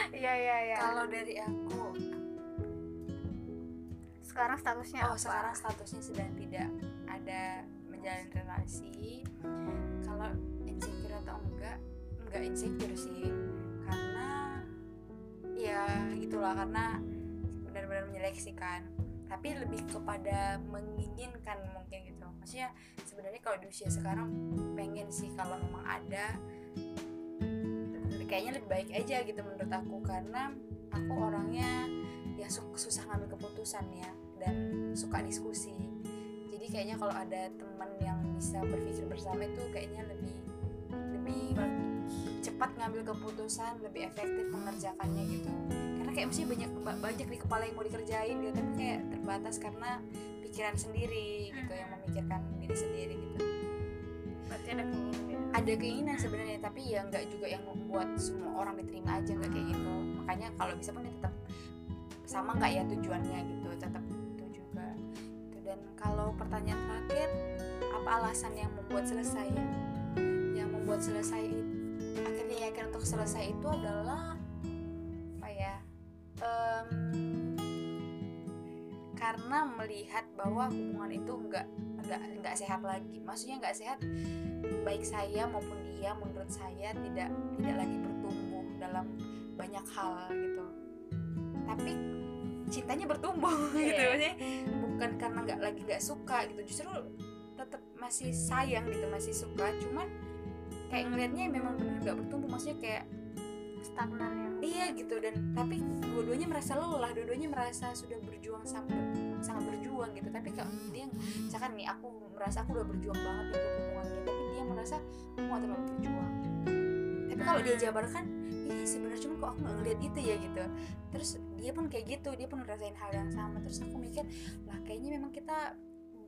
Iya iya iya. Kalau dari aku, sekarang statusnya oh apa? sekarang statusnya sedang tidak ada menjalin relasi. Kalau atau enggak, enggak insecure sih, karena ya gitulah karena benar-benar menyeleksikan. Tapi lebih kepada menginginkan mungkin gitu. Maksudnya sebenarnya kalau di usia sekarang pengen sih kalau memang ada kayaknya lebih baik aja gitu menurut aku karena aku orangnya ya su- susah ngambil keputusan ya dan suka diskusi jadi kayaknya kalau ada teman yang bisa berpikir bersama itu kayaknya lebih lebih cepat ngambil keputusan lebih efektif mengerjakannya gitu. Karena kayak mesti banyak ba- banyak di kepala yang mau dikerjain gitu tapi kayak terbatas karena pikiran sendiri gitu yang memikirkan diri sendiri gitu. Berarti ada keinginan ya? Ada keinginan sebenarnya tapi ya nggak juga yang membuat semua orang diterima aja nggak kayak gitu. Makanya kalau bisa pun ya tetap sama nggak ya tujuannya gitu tetap itu juga. Gitu. dan kalau pertanyaan terakhir apa alasan yang membuat selesai? ya membuat selesai itu akhirnya yakin untuk selesai itu adalah apa ya Em, karena melihat bahwa hubungan itu nggak nggak nggak sehat lagi. Maksudnya nggak sehat baik saya maupun dia menurut saya tidak tidak lagi bertumbuh dalam banyak hal gitu. Tapi cintanya bertumbuh gitu Iya. maksudnya bukan karena nggak lagi nggak suka gitu. Justru tetap masih sayang gitu masih suka. Cuman kayak ngelihatnya memang benar nggak bertumbuh maksudnya kayak stagnan ya. Iya gitu dan tapi dua-duanya merasa lelah dua-duanya merasa sudah berjuang sangat sangat berjuang gitu. Tapi kalau dia misalkan nih aku merasa aku udah berjuang banget untuk hubungan ini tapi dia merasa aku gak terlalu berjuang. Tapi kalau dia jabarkan iya sebenarnya cuma kok aku nggak ngeliat itu ya gitu. Terus dia pun kayak gitu dia pun ngerasain hal yang sama. Terus aku mikir lah kayaknya memang kita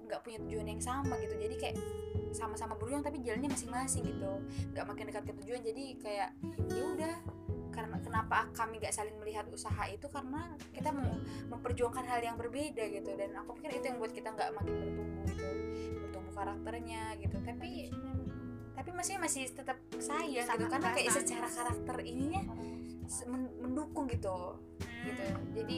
nggak punya tujuan yang sama gitu. Jadi kayak sama-sama berjuang tapi jalannya masing-masing gitu. Nggak makin dekat ke tujuan jadi kayak ya udah. Karena kenapa kami gak saling melihat usaha itu? Karena kita mau memperjuangkan hal yang berbeda gitu. Dan aku pikir itu yang buat kita nggak makin bertumbuh gitu. Bertumbuh karakternya gitu. Tapi tapi masih masih tetap sayang gitu. Karena kayak secara karakter ininya mendukung gitu gitu. Jadi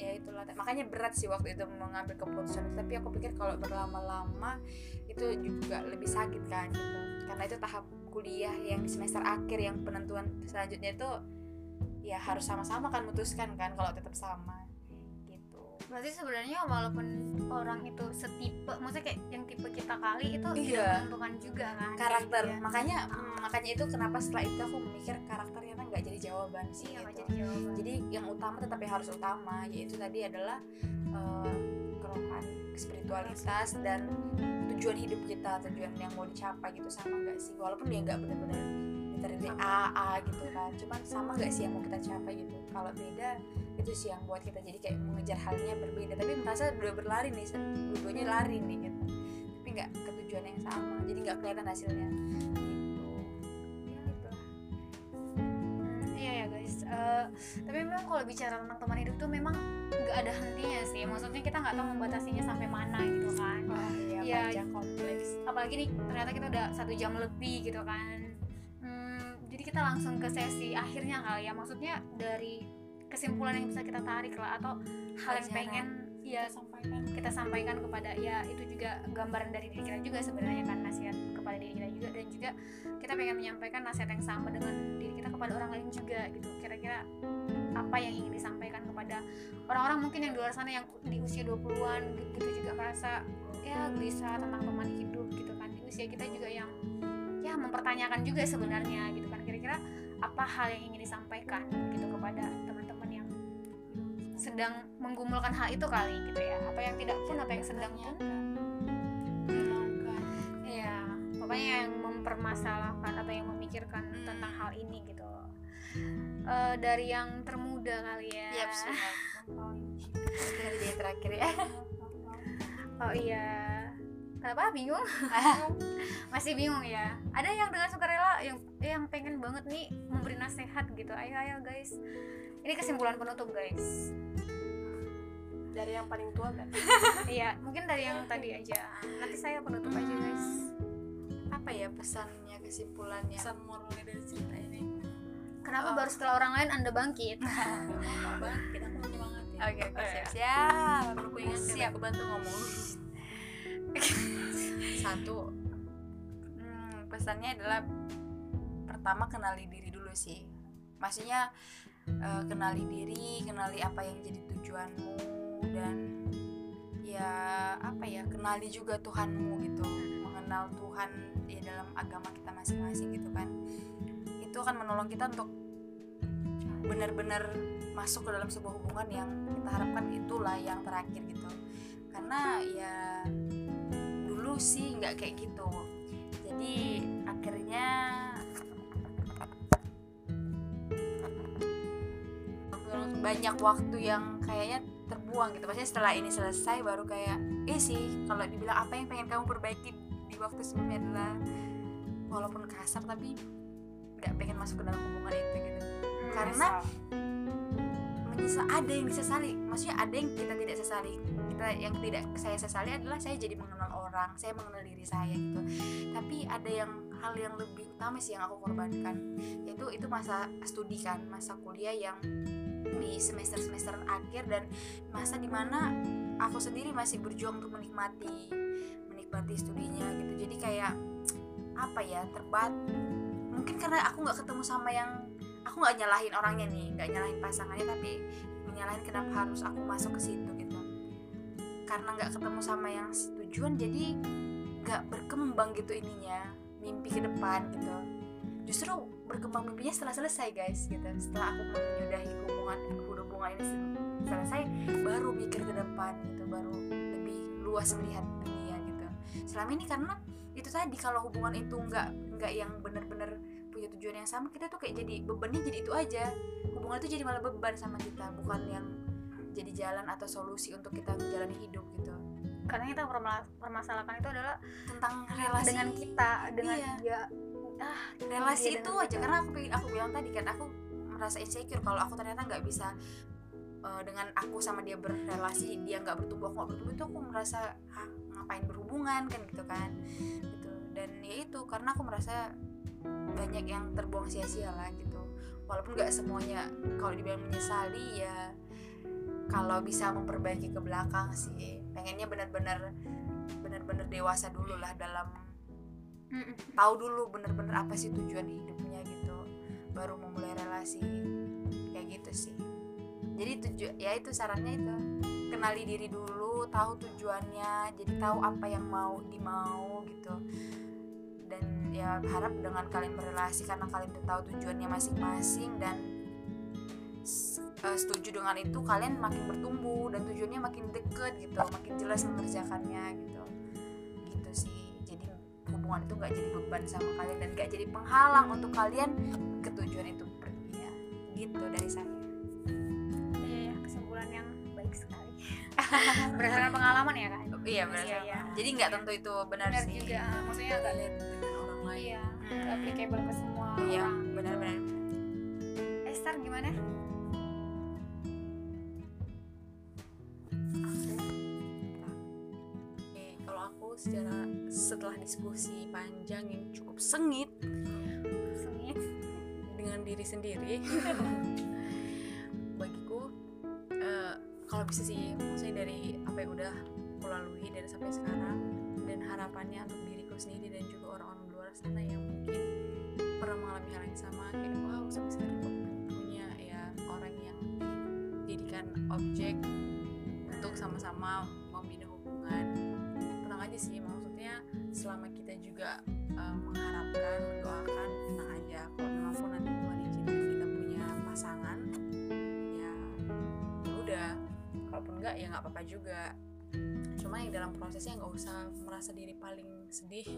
ya itulah. Makanya berat sih waktu itu mengambil keputusan. Tapi aku pikir kalau berlama-lama itu juga lebih sakit kan gitu. Karena itu tahap kuliah yang semester akhir yang penentuan selanjutnya itu ya harus sama-sama kan memutuskan kan kalau tetap sama berarti sebenarnya walaupun orang itu setipe maksudnya kayak yang tipe kita kali itu Iya. tidak menentukan juga kan karakter Iya. makanya mm, makanya itu kenapa setelah itu aku memikir karakter ternyata nggak jadi jawaban sih iya gitu. jadi jawaban jadi yang utama tetap yang harus utama yaitu tadi adalah uh, kerohan spiritualitas dan tujuan hidup kita tujuan yang mau dicapai gitu sama nggak sih walaupun dia nggak benar-benar literally A A gitu kan. Cuman sama nggak sih yang mau kita capai gitu. Kalau beda itu sih yang buat kita jadi kayak mengejar halnya berbeda. Tapi merasa udah berlari nih dua-duanya lari nih gitu. Tapi nggak ke tujuan yang sama. Jadi nggak kelihatan hasilnya. Gitu. Ya gitu. Lah Hmm, iya ya guys. Eh, tapi memang kalau bicara tentang teman hidup tuh memang nggak ada hentinya sih. Maksudnya kita nggak tahu membatasinya sampai mana gitu kan. Iya Iya. panjang kompleks. apalagi nih ternyata kita udah satu jam lebih gitu kan jadi kita langsung ke sesi akhirnya kali ya. Maksudnya dari kesimpulan yang bisa kita tarik lah atau hal yang pengen ya sampaikan. kita sampaikan kepada ya itu juga gambaran dari diri kita juga sebenarnya kan nasihat kepada diri kita juga. Dan juga kita pengen menyampaikan nasihat yang sama dengan diri kita kepada orang lain juga gitu. Kira-kira apa yang ingin disampaikan kepada orang-orang mungkin yang di luar sana yang di usia 20-an gitu juga merasa ya gelisah tentang teman hidup gitu kan. Di usia kita juga yang ya mempertanyakan juga sebenarnya gitu kan. Kira-kira apa hal yang ingin disampaikan gitu kepada teman-teman yang sedang menggumulkan hal itu kali gitu ya. Apa yang tidak pun atau yang sedang pun. Ya pokoknya yang mempermasalahkan atau yang memikirkan Hmm. tentang hal ini gitu. Eh, dari yang termuda kali ya. Kita jadi yang terakhir ya. oh iya kenapa? Bingung? Masih bingung ya. Ada yang dengan sukarela yang yang pengen banget nih memberi nasihat gitu. Ayo ayo guys. Ini kesimpulan penutup guys. Dari yang paling tua kan? Iya mungkin dari yang tadi aja. Nanti saya penutup aja guys. Apa ya pesannya, kesimpulannya? pesan moralnya dari cerita ini. Kenapa Oh. baru setelah orang lain anda bangkit? Bang kita mau semangatin Oke, oke, Oh, siap. ya. Siap. aku ingat Siap. aku bantu ngomong Satu. Hmm, pesannya adalah pertama kenali diri dulu sih. Maksudnya eh, kenali diri, kenali apa yang jadi tujuanmu dan ya apa ya kenali juga Tuhanmu gitu mengenal Tuhan ya dalam agama kita masing-masing gitu kan itu akan menolong kita untuk benar-benar masuk ke dalam sebuah hubungan yang kita harapkan itulah yang terakhir gitu karena ya dulu sih nggak kayak gitu. Jadi akhirnya banyak waktu yang kayaknya terbuang gitu. Maksudnya setelah ini selesai baru kayak eh sih kalau dibilang apa yang pengen kamu perbaiki di waktu sebelumnya adalah walaupun kasar tapi nggak pengen masuk ke dalam hubungan itu gitu. Karena menyesal ada yang disesali maksudnya ada yang kita tidak sesali kita yang tidak saya sesali adalah saya jadi mengenal orang saya mengenal diri saya gitu. Tapi ada yang hal yang lebih utama sih yang aku korbankan yaitu itu masa studi kan masa kuliah yang di semester semester akhir dan masa di mana aku sendiri masih berjuang untuk menikmati menikmati studinya gitu. Jadi kayak apa ya terbat mungkin karena aku nggak ketemu sama yang aku nggak nyalahin orangnya nih nggak nyalahin pasangannya tapi menyalahin kenapa harus aku masuk ke situ gitu. Karena nggak ketemu sama yang tujuan jadi nggak berkembang gitu ininya mimpi ke depan gitu. Justru berkembang mimpinya setelah selesai guys gitu. Setelah aku menyudahi hubungan hubungan ini sel- selesai baru mikir ke depan gitu baru lebih luas melihat dunia gitu. Selama ini karena itu tadi kalau hubungan itu nggak nggak yang benar-benar punya tujuan yang sama kita tuh kayak jadi bebannya jadi itu aja. Hubungan itu jadi malah beban sama kita bukan yang jadi jalan atau solusi untuk kita menjalani hidup gitu. Karena kita perma- permasalahkan itu adalah tentang relasi. dengan kita dengan Iya. ya ah relasi Iya, itu aja kita. karena aku pengen aku bilang tadi kan aku merasa insecure kalau aku ternyata nggak bisa eh, dengan aku sama dia berrelasi dia nggak bertumbuh aku nggak bertumbuh itu aku merasa ah, ngapain berhubungan? Kan gitu kan. Gitu. Dan ya itu karena aku merasa banyak yang terbuang sia-sia lah gitu. Walaupun nggak semuanya kalau dibilang menyesali ya kalau bisa memperbaiki ke belakang sih pengennya benar-benar benar-benar dewasa dulu lah dalam tahu dulu bener-bener apa sih tujuan hidupnya gitu baru memulai relasi kayak gitu sih. Jadi tujuan ya itu sarannya itu kenali diri dulu tahu tujuannya jadi tahu apa yang mau dimau gitu dan ya harap dengan kalian berrelasi karena kalian udah tahu tujuannya masing-masing dan eh, setuju dengan itu kalian makin bertumbuh dan tujuannya makin deket gitu makin jelas mengerjakannya gitu gitu sih jadi hubungan itu nggak jadi beban sama kalian dan nggak jadi penghalang untuk kalian ke tujuan itu pergi ya gitu dari saya Iya, iya, kesimpulan yang baik sekali. Berdasarkan pengalaman ya kan? iya benar Iya, iya. jadi nggak tentu itu benar, Benar sih juga. Maksudnya nggak lain iya, applicable ke semua iya benar-benar Esther gimana? Oke, kalau aku secara setelah diskusi panjang yang cukup sengit Sengit. dengan diri sendiri bagiku eh, kalau bisa sih maksudnya dari apa yang udah aku lalui dan sampai sekarang dan harapannya untuk diriku sendiri dan juga orang-orang luar sana yang mungkin pernah mengalami hal yang sama kayak wow sampai sekarang kok punya ya orang yang dijadikan objek untuk sama-sama membina hubungan. Tenang aja sih maksudnya selama kita juga eh, mengharapkan mendoakan tenang aja. Kalau memang pun nanti Tuhan izinkan kita punya pasangan ya ya udah. Kalaupun enggak ya nggak apa-apa juga cuma yang dalam prosesnya nggak usah merasa diri paling sedih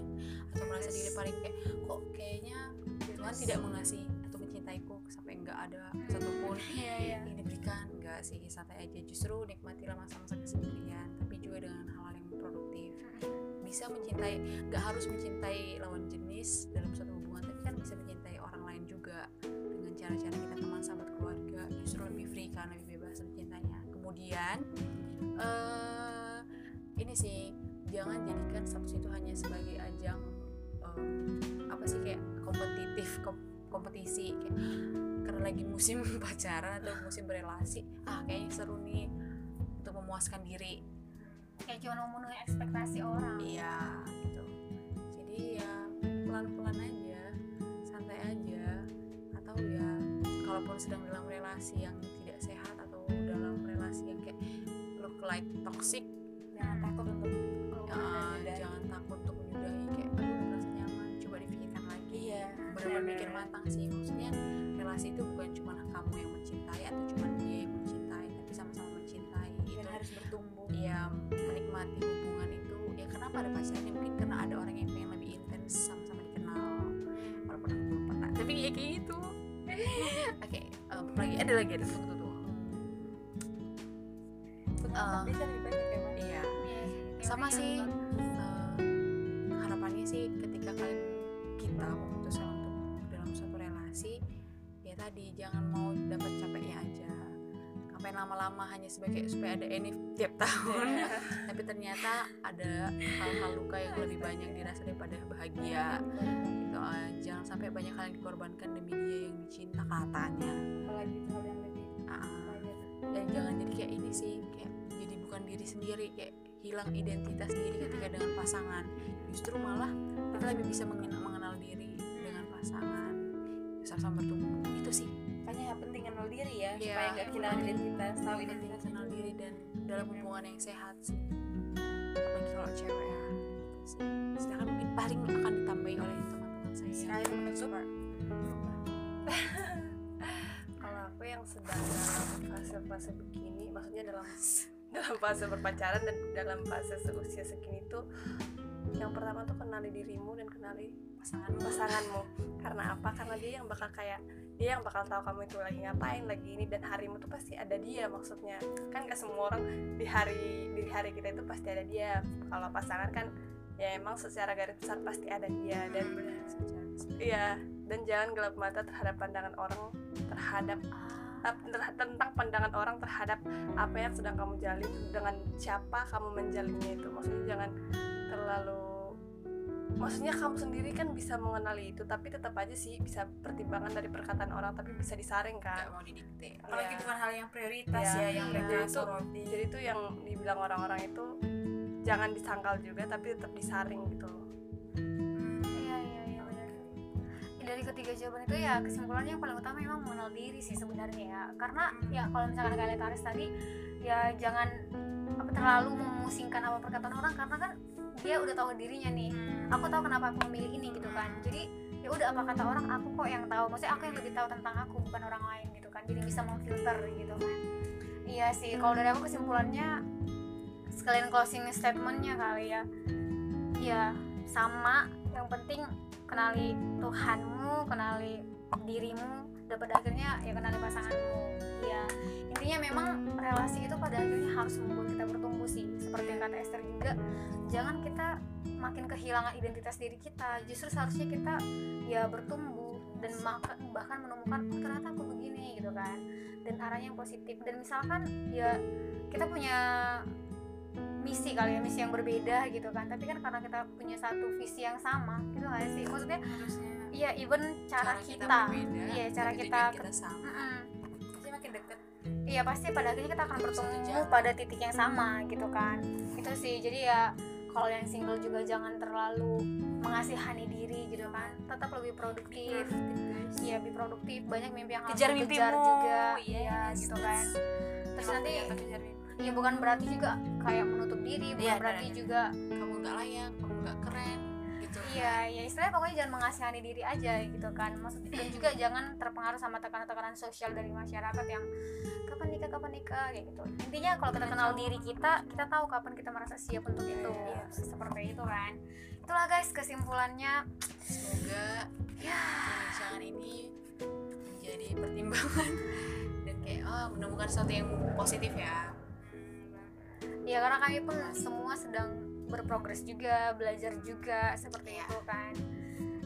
atau merasa diri paling kayak kok kayaknya Tuhan tidak mengasihi atau mencintaiku sampai nggak ada satupun Iya, iya. yang diberikan. Enggak sih santai aja. Justru nikmatilah masa-masa kesendirian tapi juga dengan hal-hal yang produktif. Bisa mencintai nggak harus mencintai lawan jenis dalam suatu hubungan tapi kan bisa mencintai orang lain juga dengan cara-cara kita teman sahabat keluarga. Justru lebih free kan lebih bebas mencintainya. Kemudian eh ini sih jangan jadikan status itu hanya sebagai ajang em, apa sih kayak kompetitif kom- kompetisi kayak karena lagi musim pacaran atau musim berelasi ah kayaknya seru nih untuk memuaskan diri Kayak cuma memenuhi ekspektasi orang. iya gitu jadi ya pelan-pelan aja santai aja atau ya kalaupun sedang dalam relasi yang tidak sehat atau dalam relasi yang kayak look like toxic Jangan takut untuk keluar ya, dari- jangan takut untuk menyudahi kayak aduh merasa nyaman coba dipikirkan lagi iya benar-benar mikir matang sih maksudnya relasi itu bukan cuma kamu yang mencintai atau cuma dia yang mencintai tapi sama-sama mencintai dan itu harus bertumbuh. Ya menikmati hubungan itu. Ya kenapa ada pacarnya mungkin karena ada orang yang pengen lebih intens sama-sama dikenal walaupun aku belum pernah. Tapi ya kayak gitu. Oke em, lagi ada lagi ada tunggu bisa lebih banyak ya iya. Iya sama sih eh, harapannya sih ketika kalian kita memutuskan untuk dalam suatu relasi ya tadi jangan mau dapat capeknya aja. Ngapain lama-lama hanya sebagai supaya ada enif tiap tahun. Tapi ternyata ada hal-hal luka yang lebih banyak dirasa daripada bahagia. Gitu eh, jangan sampai banyak hal yang dikorbankan demi dia yang dicinta katanya. Apalagi hal yang lebih banyak. Dan jangan jadi kayak ini sih kayak bukan diri sendiri kayak hilang identitas diri ketika dengan pasangan. Justru malah kita lebih bisa mengenal, mengenal diri dengan pasangan. Sama-sama bertumbuh. Itu sih. Makanya penting kenal diri ya Iya. supaya nggak kehilangan identitas tahu identitas kenal diri. dan dalam hubungan yang sehat sih. Apalagi kalau cewek ya. Sedangkan mungkin paling akan ditambahi oleh teman-teman saya. Sekali menutup kalau aku yang sedang dalam fase-fase begini maksudnya dalam dalam fase berpacaran dan dalam fase seusia segini tuh yang pertama tuh kenali dirimu dan kenali pasangan pasanganmu. Karena apa? Karena dia yang bakal kayak dia yang bakal tahu kamu itu lagi ngapain lagi ini dan harimu tuh pasti ada dia maksudnya. Kan gak semua orang di hari di hari kita itu pasti ada dia. Kalau pasangan kan ya emang secara garis besar pasti ada dia. Dan iya dan jangan gelap mata terhadap pandangan orang terhadap ap- ter- tentang pandangan orang terhadap apa yang sedang kamu jalin dengan siapa kamu menjalinnya itu. Maksudnya jangan terlalu maksudnya kamu sendiri kan bisa mengenali itu tapi tetap aja sih bisa pertimbangan dari perkataan orang tapi bisa disaring nggak kan mau didikte. Apalagi Iya. bukan hal yang prioritas Iya. ya yang mereka Jadi itu- jadi itu yang dibilang orang-orang itu jangan disangkal juga tapi tetap disaring gitu loh Dari ketiga jawaban itu ya kesimpulannya yang paling utama memang mengenal diri sih sebenarnya ya. Karena ya kalau misalkan kalian taris tadi ya jangan apa terlalu memusingkan apa perkataan orang karena kan dia udah tahu dirinya nih. Aku tahu kenapa aku memilih ini gitu kan. Jadi ya udah apa kata orang aku kok yang tahu. Maksudnya aku yang lebih tahu tentang aku bukan orang lain gitu kan. Jadi bisa memfilter gitu kan. Iya sih kalau dari aku kesimpulannya sekalian closing statementnya kali ya. Ya sama. Yang penting kenali Tuhanmu kenali dirimu dan pada akhirnya ya kenali pasanganmu. Ya intinya memang relasi itu pada akhirnya harus membuat kita bertumbuh sih. Seperti yang kata Esther juga jangan kita makin kehilangan identitas diri kita. Justru seharusnya kita ya bertumbuh dan bahkan menemukan oh, ternyata aku begini gitu kan. Dan arahnya yang positif. Dan misalkan ya kita punya misi kali ya misi yang berbeda gitu kan. Tapi kan karena kita punya satu visi yang sama gitu nggak sih? Maksudnya iya even cara, kita, berbeda, iya cara kita, kita sama. Mm-mm. pasti makin deket. Iya pasti pada akhirnya kita akan bertemu pada titik yang sama gitu kan. Itu sih jadi ya kalau yang single juga jangan terlalu mengasihani diri gitu kan. Tetap lebih produktif. Iya lebih produktif. Banyak mimpi yang harus kejar mimpimu. juga. Iya iya gitu kan. Terus nanti kejar mimpi ya bukan berarti juga kayak menutup diri bukan Iya, berarti benar. juga kamu nggak layak kamu nggak keren gitu Iya, ya istilahnya pokoknya jangan mengasihani diri aja gitu kan. Maksudnya dan juga jangan terpengaruh sama tekanan-tekanan sosial dari masyarakat yang kapan nikah, kapan nikah kayak gitu. Intinya kalau kita kenal diri kita, kita tahu kapan kita merasa siap untuk itu. Iya. Seperti itu kan. Itulah guys kesimpulannya. semoga Ya, perbincangan ini menjadi pertimbangan dan kayak oh menemukan sesuatu yang positif ya ya karena kami pun semua sedang berprogres juga, belajar juga seperti Iya. itu kan.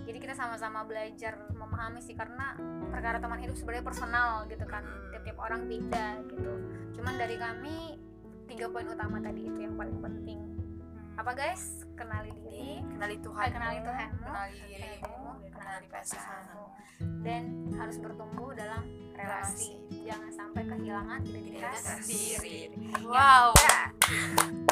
Jadi kita sama-sama belajar memahami sih karena perkara teman hidup sebenarnya personal gitu kan. Tiap-tiap orang beda gitu. Cuman dari kami tiga poin utama tadi itu yang paling penting. Apa guys? Kenali diri, kenali Tuhan Eh, kenali Tuhanmu, kenali dirimu kenali pasanganmu dan harus bertumbuh dalam relasi. Jangan sampai kehilangan identitas diri. wow Ya.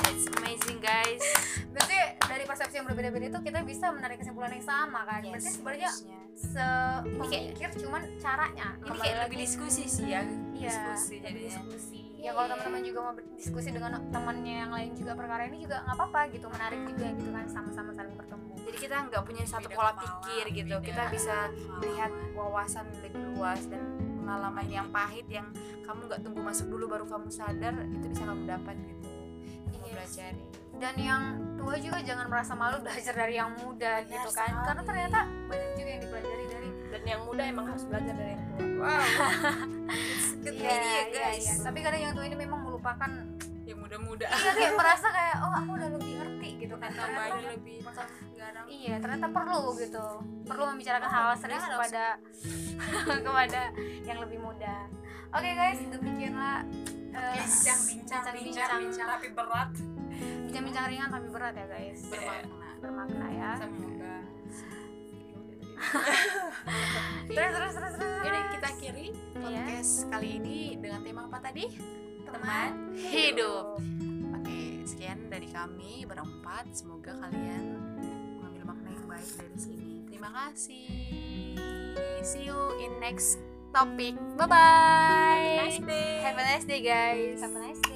it's amazing guys Berarti dari persepsi yang berbeda-beda itu kita bisa menarik kesimpulan yang sama kan? Berarti sebenarnya se pemikir cuman caranya. ini kayak lagi. lebih diskusi sih ya Iya, diskusi jadinya diskusi. Ya kalau teman-teman juga mau berdiskusi dengan temannya yang lain juga perkara ini juga nggak apa-apa gitu, menarik juga gitu kan sama-sama saling bertemu. jadi kita nggak punya satu pola pikir gitu kita bisa melihat wawasan lebih luas dan pengalaman yang pahit yang kamu nggak tunggu masuk dulu baru kamu sadar itu bisa kamu dapat gitu kamu Yes. pelajari Dan yang tua juga jangan merasa malu belajar dari yang muda gitu kan, karena ternyata banyak juga yang dipelajari dari dan yang muda emang harus belajar dari yang tua wow Iya, ini ya iya, guys iya. Tapi kadang yang tua ini memang melupakan yang muda-muda iya kayak merasa kayak oh aku udah lebih ngerti gitu kan. Ternyata- lebih sekarang Iya, ternyata perlu gitu. Perlu membicarakan hal serius kepada kepada yang lebih muda. Oke guys, demikianlah eh, bincang bincang bincang bincang tapi berat bincang-bincang ringan tapi berat ya guys. bermakna Bermakna ya. semoga Terus terus terus terus. Jadi kita akhiri Iya. podcast kali ini dengan tema apa tadi? Teman hidup. Oke, sekian dari kami berempat. Semoga kalian mengambil makna yang baik dari sini. Terima kasih. See you in next topic. Bye bye. Have a nice day guys. Have a nice day.